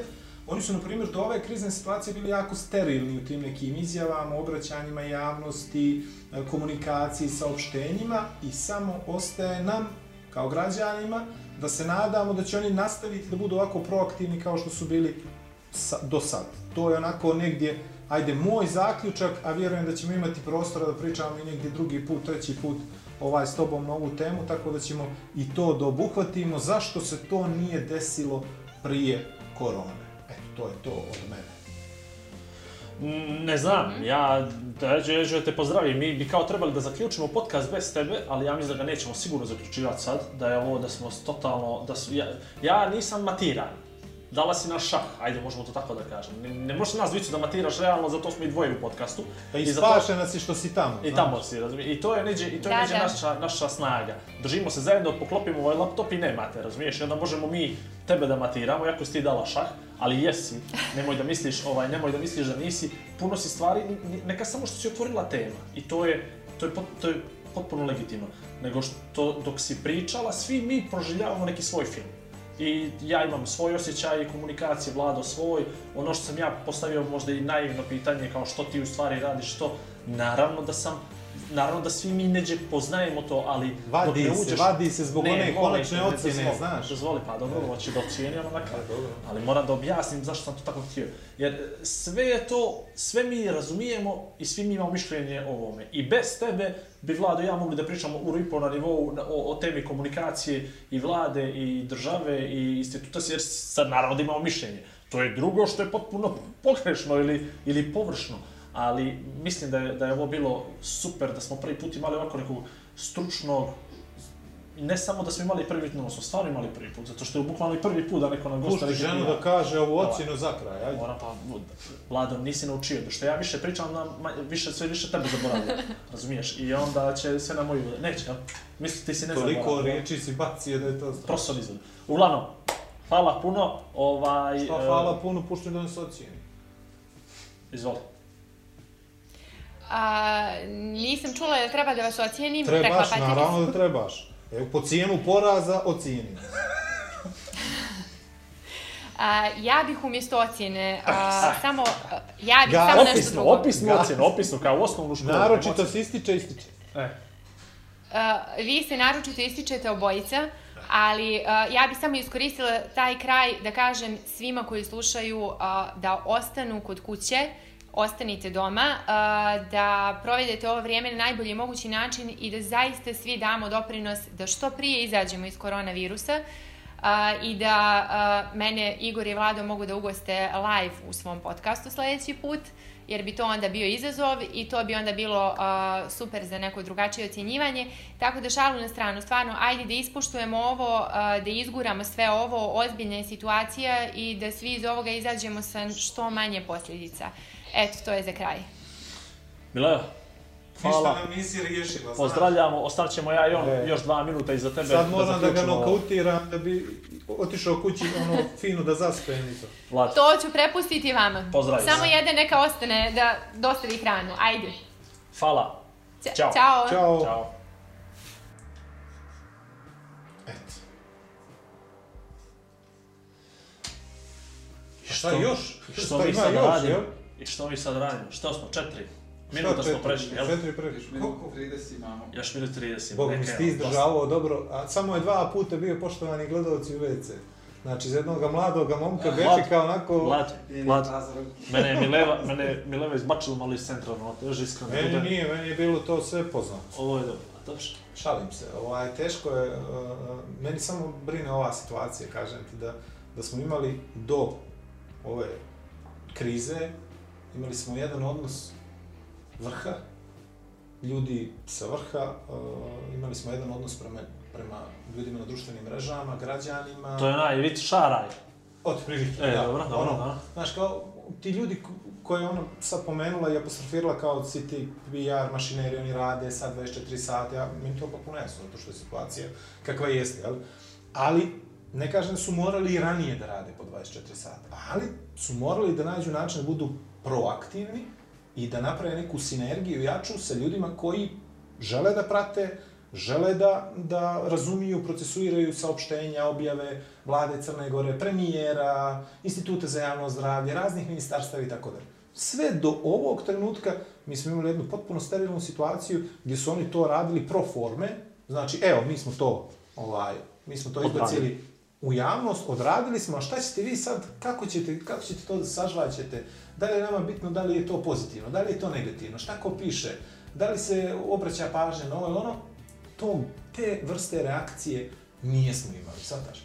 Oni su, na primjer, do ove krizne situacije bili jako sterilni u tim nekim izjavama, obraćanjima javnosti, e, komunikaciji, saopštenjima i samo ostaje nam, kao građanima, da se nadamo da će oni nastaviti da budu ovako proaktivni kao što su bili sa, do sad. To je onako negdje, ajde, moj zaključak, a vjerujem da ćemo imati prostora da pričamo i negdje drugi put, treći put ovaj s tobom na ovu temu, tako da ćemo i to da obuhvatimo. Zašto se to nije desilo prije korone? To je to od mene. Mm, Ne znam, ja da ja ću te pozdravim, mi bi kao trebali da zaključimo podcast bez tebe, ali ja mislim da ga nećemo sigurno zaključivati sad, da je ovo da smo totalno, da su, ja, ja nisam matiran, dala si naš šah, ajde možemo to tako da kažem. Ne, ne možeš nas dvicu da matiraš realno, zato smo i dvoje u podcastu. Pa i spašena si što si tamo. I tamo si, razumiješ? I to je neđe, i to je Da, neđe da. naša, naša snaga. Držimo se zajedno, poklopimo ovaj laptop i nemate, razumiješ? I onda možemo mi tebe da matiramo, iako si ti dala šah, ali jesi, nemoj da misliš, ovaj, nemoj da misliš da nisi, puno si stvari, neka samo što si otvorila tema. I to je, to je, pot- to je potpuno legitimno. Nego što dok si pričala, svi mi proživljavamo neki svoj film. I ja imam svoj osjećaj komunikacije, Vlado svoj, ono što sam ja postavio možda i naivno pitanje kao što ti u stvari radiš, što naravno da sam Naravno da svi mi neđe poznajemo to, ali Vadi ne se, uđeš... vadi se zbog one molim konačne ne ocjene, dozvoli, znaš. Dozvoli, pa dobro, ovo će da kraju. Pa, dobro. Ali moram da objasnim zašto sam to tako htio. Jer sve je to, sve mi razumijemo i svi mi imamo mišljenje o ovome. I bez tebe bi Vlado i ja mogli da pričamo uru i po na nivou o, o temi komunikacije i vlade i države i instituta, jer sad naravno da imamo mišljenje. To je drugo što je potpuno pogrešno ili, ili površno. Ali mislim da je, da je ovo bilo super, da smo prvi put imali ovako nekog stručnog, ne samo da smo imali prvi put, nego smo stvarno imali prvi put, zato što je bukvalno i prvi put da neko nam gosta neki ženu da kaže ovu Evo. ocjenu za kraj, ajde. Moram pa, Vlado, nisi naučio, da što ja više pričam, na, više, sve više tebe zaboravljam, <laughs> razumiješ? I onda će sve na moju, neće, jel? Misli, ti si ne Toliko zaboravio. riječi si bacio da je to. Profesor izgled. Uglavnom, hvala puno, ovaj... Šta e, hvala puno, pušti da nas ocijeni. Izvoli. A, nisam čula da treba da vas ocijenim. Trebaš, preklapatelji naravno da trebaš. Evo, po cijenu poraza ocijeni. A, ja bih umjesto ocjene a, <laughs> samo, a, ja bih Ga- samo nešto Opisno, drugo. opisnu Ga- ocjenu, opisnu, kao osnovnu školu. Naročito se ističe, ističe. E, A, vi se naročito ističete obojica, ali a, ja bih samo iskoristila taj kraj da kažem svima koji slušaju a, da ostanu kod kuće, ostanite doma, da provedete ovo vrijeme na najbolji mogući način i da zaista svi damo doprinos da što prije izađemo iz koronavirusa i da mene Igor i Vlado mogu da ugoste live u svom podcastu sledeći put, jer bi to onda bio izazov i to bi onda bilo super za neko drugačije ocjenjivanje. Tako da šalu na stranu, stvarno, ajde da ispoštujemo ovo, da izguramo sve ovo, ozbiljna je situacija i da svi iz ovoga izađemo sa što manje posljedica. Eto, to je za kraj. Mileva, hvala. Ništa nam nisi riješila, znaš. Pozdravljamo, ostavit ćemo ja i on E. još dva minuta iza tebe. Sad moram da ga zaključimo ovo. nokautiram da bi otišao kući ono fino da zaspem i to. Vlad, To ću prepustiti vama. Pozdrav. Samo jedan neka ostane da dostavi hranu. Ajde. hvala. Ćao. Ćao. Ćao. Ćao. Eto. I Šta još? Što Šta mi ima sad radimo? I što mi sad radimo? Što smo? Četiri? Šta Minuta smo prešli, jel? Četiri prešli. Minut 30 imamo. Još minut 30. Bog mi ti izdržavao dobro, a samo je dva puta bio poštovani gledalci u WC. Znači, za jednog mladog momka Vlad, Bečika onako... Vlad, Lazar. mene je Mileva, <laughs> mene Mileva izbačila malo iz centra, no, teži iskreno. da Meni budem. nije, meni je bilo to sve poznato. Ovo je dobro, a dobro. Šalim se, ovaj, teško je, uh, uh, meni samo brine ova situacija, kažem ti, da, da smo imali do ove krize, imali smo jedan odnos vrha ljudi sa vrha, uh, imali smo jedan odnos prema, prema ljudima na društvenim mrežama, građanima. To je onaj Vit Šaraj. Od prilike, E, da. dobro, dobro, ono, da. Znaš, kao, ti ljudi ko- koje je ona sad pomenula i apostrofirala kao si ti PR mašinerije, oni rade sad 24 sata, ja, meni to potpuno jasno, zato što je situacija kakva jeste, jel? Ali, ne kažem da su morali i ranije da rade po 24 sata, ali su morali da nađu način da budu proaktivni i da naprave neku sinergiju jaču sa ljudima koji žele da prate, žele da, da razumiju, procesuiraju saopštenja, objave vlade Crne Gore, premijera, instituta za javno zdravlje, raznih ministarstava i tako dalje. Sve do ovog trenutka mi smo imali jednu potpuno sterilnu situaciju gdje su oni to radili pro forme, znači evo mi smo to ovaj mi smo to izbacili u javnost, odradili smo, a šta ćete vi sad, kako ćete, kako ćete to da sažvaćete, da li je nama bitno, da li je to pozitivno, da li je to negativno, šta ko piše, da li se obraća pažnja na ovo ili ono, to, te vrste reakcije nijesmo imali, shvataš?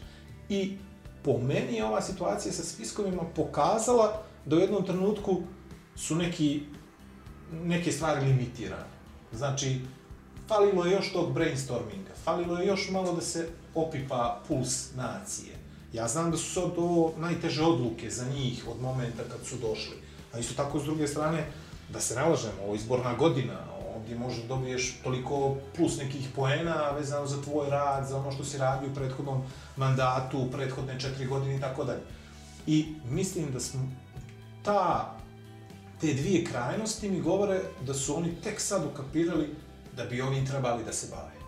I po meni je ova situacija sa spiskovima pokazala da u jednom trenutku su neki, neke stvari limitirane. Znači, falilo je još tog brainstorminga, falilo je još malo da se opipa puls nacije. Ja znam da su to najteže odluke za njih od momenta kad su došli. A isto tako, s druge strane, da se ne lažemo, ovo izborna godina, ovdje možda dobiješ toliko plus nekih poena vezano za tvoj rad, za ono što si radio u prethodnom mandatu, u prethodne četiri godine i tako dalje. I mislim da smo ta, te dvije krajnosti mi govore da su oni tek sad ukapirali da bi ovim trebali da se bave.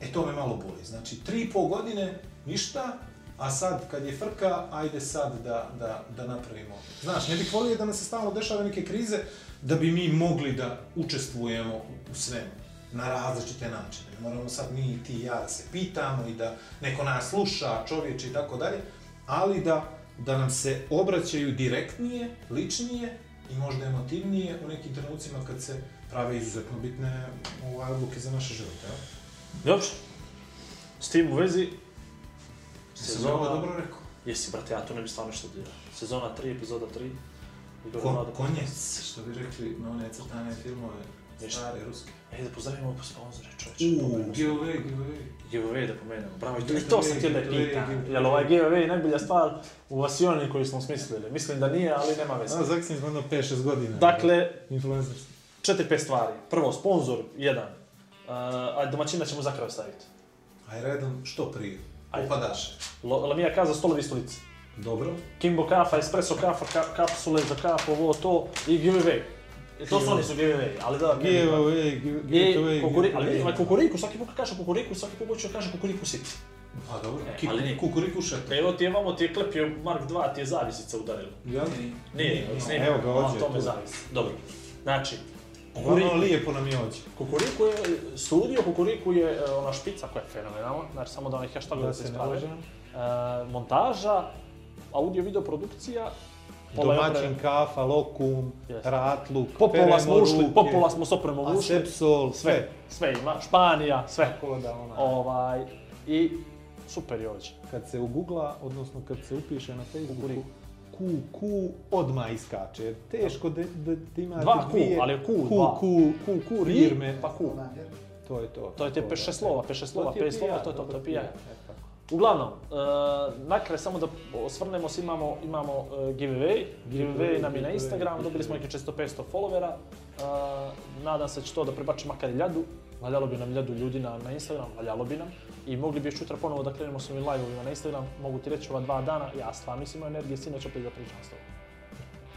E to me malo boli. Znači, tri i pol godine, ništa, a sad, kad je frka, ajde sad da, da, da napravimo. Znaš, ne bih volio da nam se stalno dešava neke krize, da bi mi mogli da učestvujemo u svemu na različite načine. Ne moramo sad mi, ti i ja da se pitamo i da neko nas sluša, čovječe i tako dalje, ali da, da nam se obraćaju direktnije, ličnije i možda emotivnije u nekim trenucima kad se prave izuzetno bitne ovaj, odluke za naše živote. Jel? Dobro. S tim u vezi, ovo dobro rekao? Jesi, brate, ja to ne bi stvarno što dirao. Sezona 3, epizoda 3. Igor Kon, Vlado. konjec, što bi rekli na one crtane filmove, stare, ruske. E, da pozdravimo opa sponzore, čovječe. Uuu, giveaway, giveaway. Giveaway da pomenemo. Bravo, i to, sam htio da je pitam. Jel ovaj giveaway najbolja stvar u vasioni koju smo smislili? Mislim da nije, ali nema veze. A, zaksim smo jedno 5-6 godina. Dakle, Influencer. četiri, pet stvari. Prvo, sponsor, jedan. A domaćina ćemo za kraj. Aj redom, što prije. Ajde. Upadaše. Lo- Lamija kaza, stolovi stolice. Dobro. Kimbo kafa, espresso kafa, ka, kapsule za kafu, ovo to i giveaway. I to su oni su giveaway, ali da... vidim. Giveaway, give, I giveaway. kukuri, ali vidi, giveaway. ovaj kukuriku, svaki put kaže kukuriku, svaki put ću da kaže kukuriku sit. Pa dobro, E, ali nije. kukuriku šeto. Evo ti je vamo ti je klepio Mark 2, ti je zavisica udarila. Jel? Nije, snimio. Evo ga. A, to me zavisi. Dobro. Znači, Ono kukuriku, lijepo nam je ođe. kukuriku je, studio kukuriku je e, ona špica koja je fenomenalna, znači samo da onih hashtagova Da se se isprave. E, montaža, audio video produkcija, Domaćin kafa, lokum, Jeste. ratluk, Popola smo ušli, popola smo s opremom ušli, Asepsol, sve, sve. sve ima, Španija, sve. Tako da ona, Ovaj, i super je ovdje. kad se ugugla, odnosno kad se upiše na Facebooku, Kukuriku. Q, Q odmah iskače. jer Teško da, da, da imate Dva Q, dvije ali Q, Q, dva. Q, Q, Q, ri, firme. pa Q. To je to. To je te da. peše slova, peše slova, To je to je to, je PR. e. Uglavnom, uh, nakraj samo da osvrnemo se, imamo, imamo uh, giveaway. Giveaway nam je na Instagram, dobili smo neki 400-500 followera. Uh, nadam se da će to da prebači makar ljadu. Valjalo bi nam ljadu ljudi na, na Instagram, valjalo bi nam. I mogli bi još jutra ponovo da krenemo s ovim live-ovima na Instagram. Mogu ti reći ova dva dana, ja stvarno nisam imao energije, sinoć opet da pričam s tobom.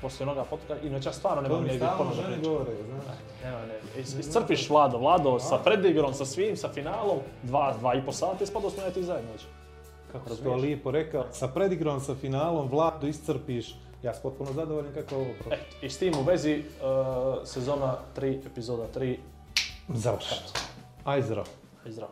Poslije onoga potka, inače ja stvarno nemam energije ponovo da pričam. govore, znaš. Nema energije. Is- Iscrpiš Vlado, Vlado sa predigrom, sa svim, sa finalom, dva, dva i po sata i spadao smo ja ti zajedno već. Kako si to lijepo rekao, sa predigrom, sa finalom, Vladu iscrpiš. Ja sam potpuno zadovoljan kako je ovo prošlo. Eto, i s tim u vezi, uh, sezona 3, epizoda 3, Završeno. Aj zdrav. aj zdravo.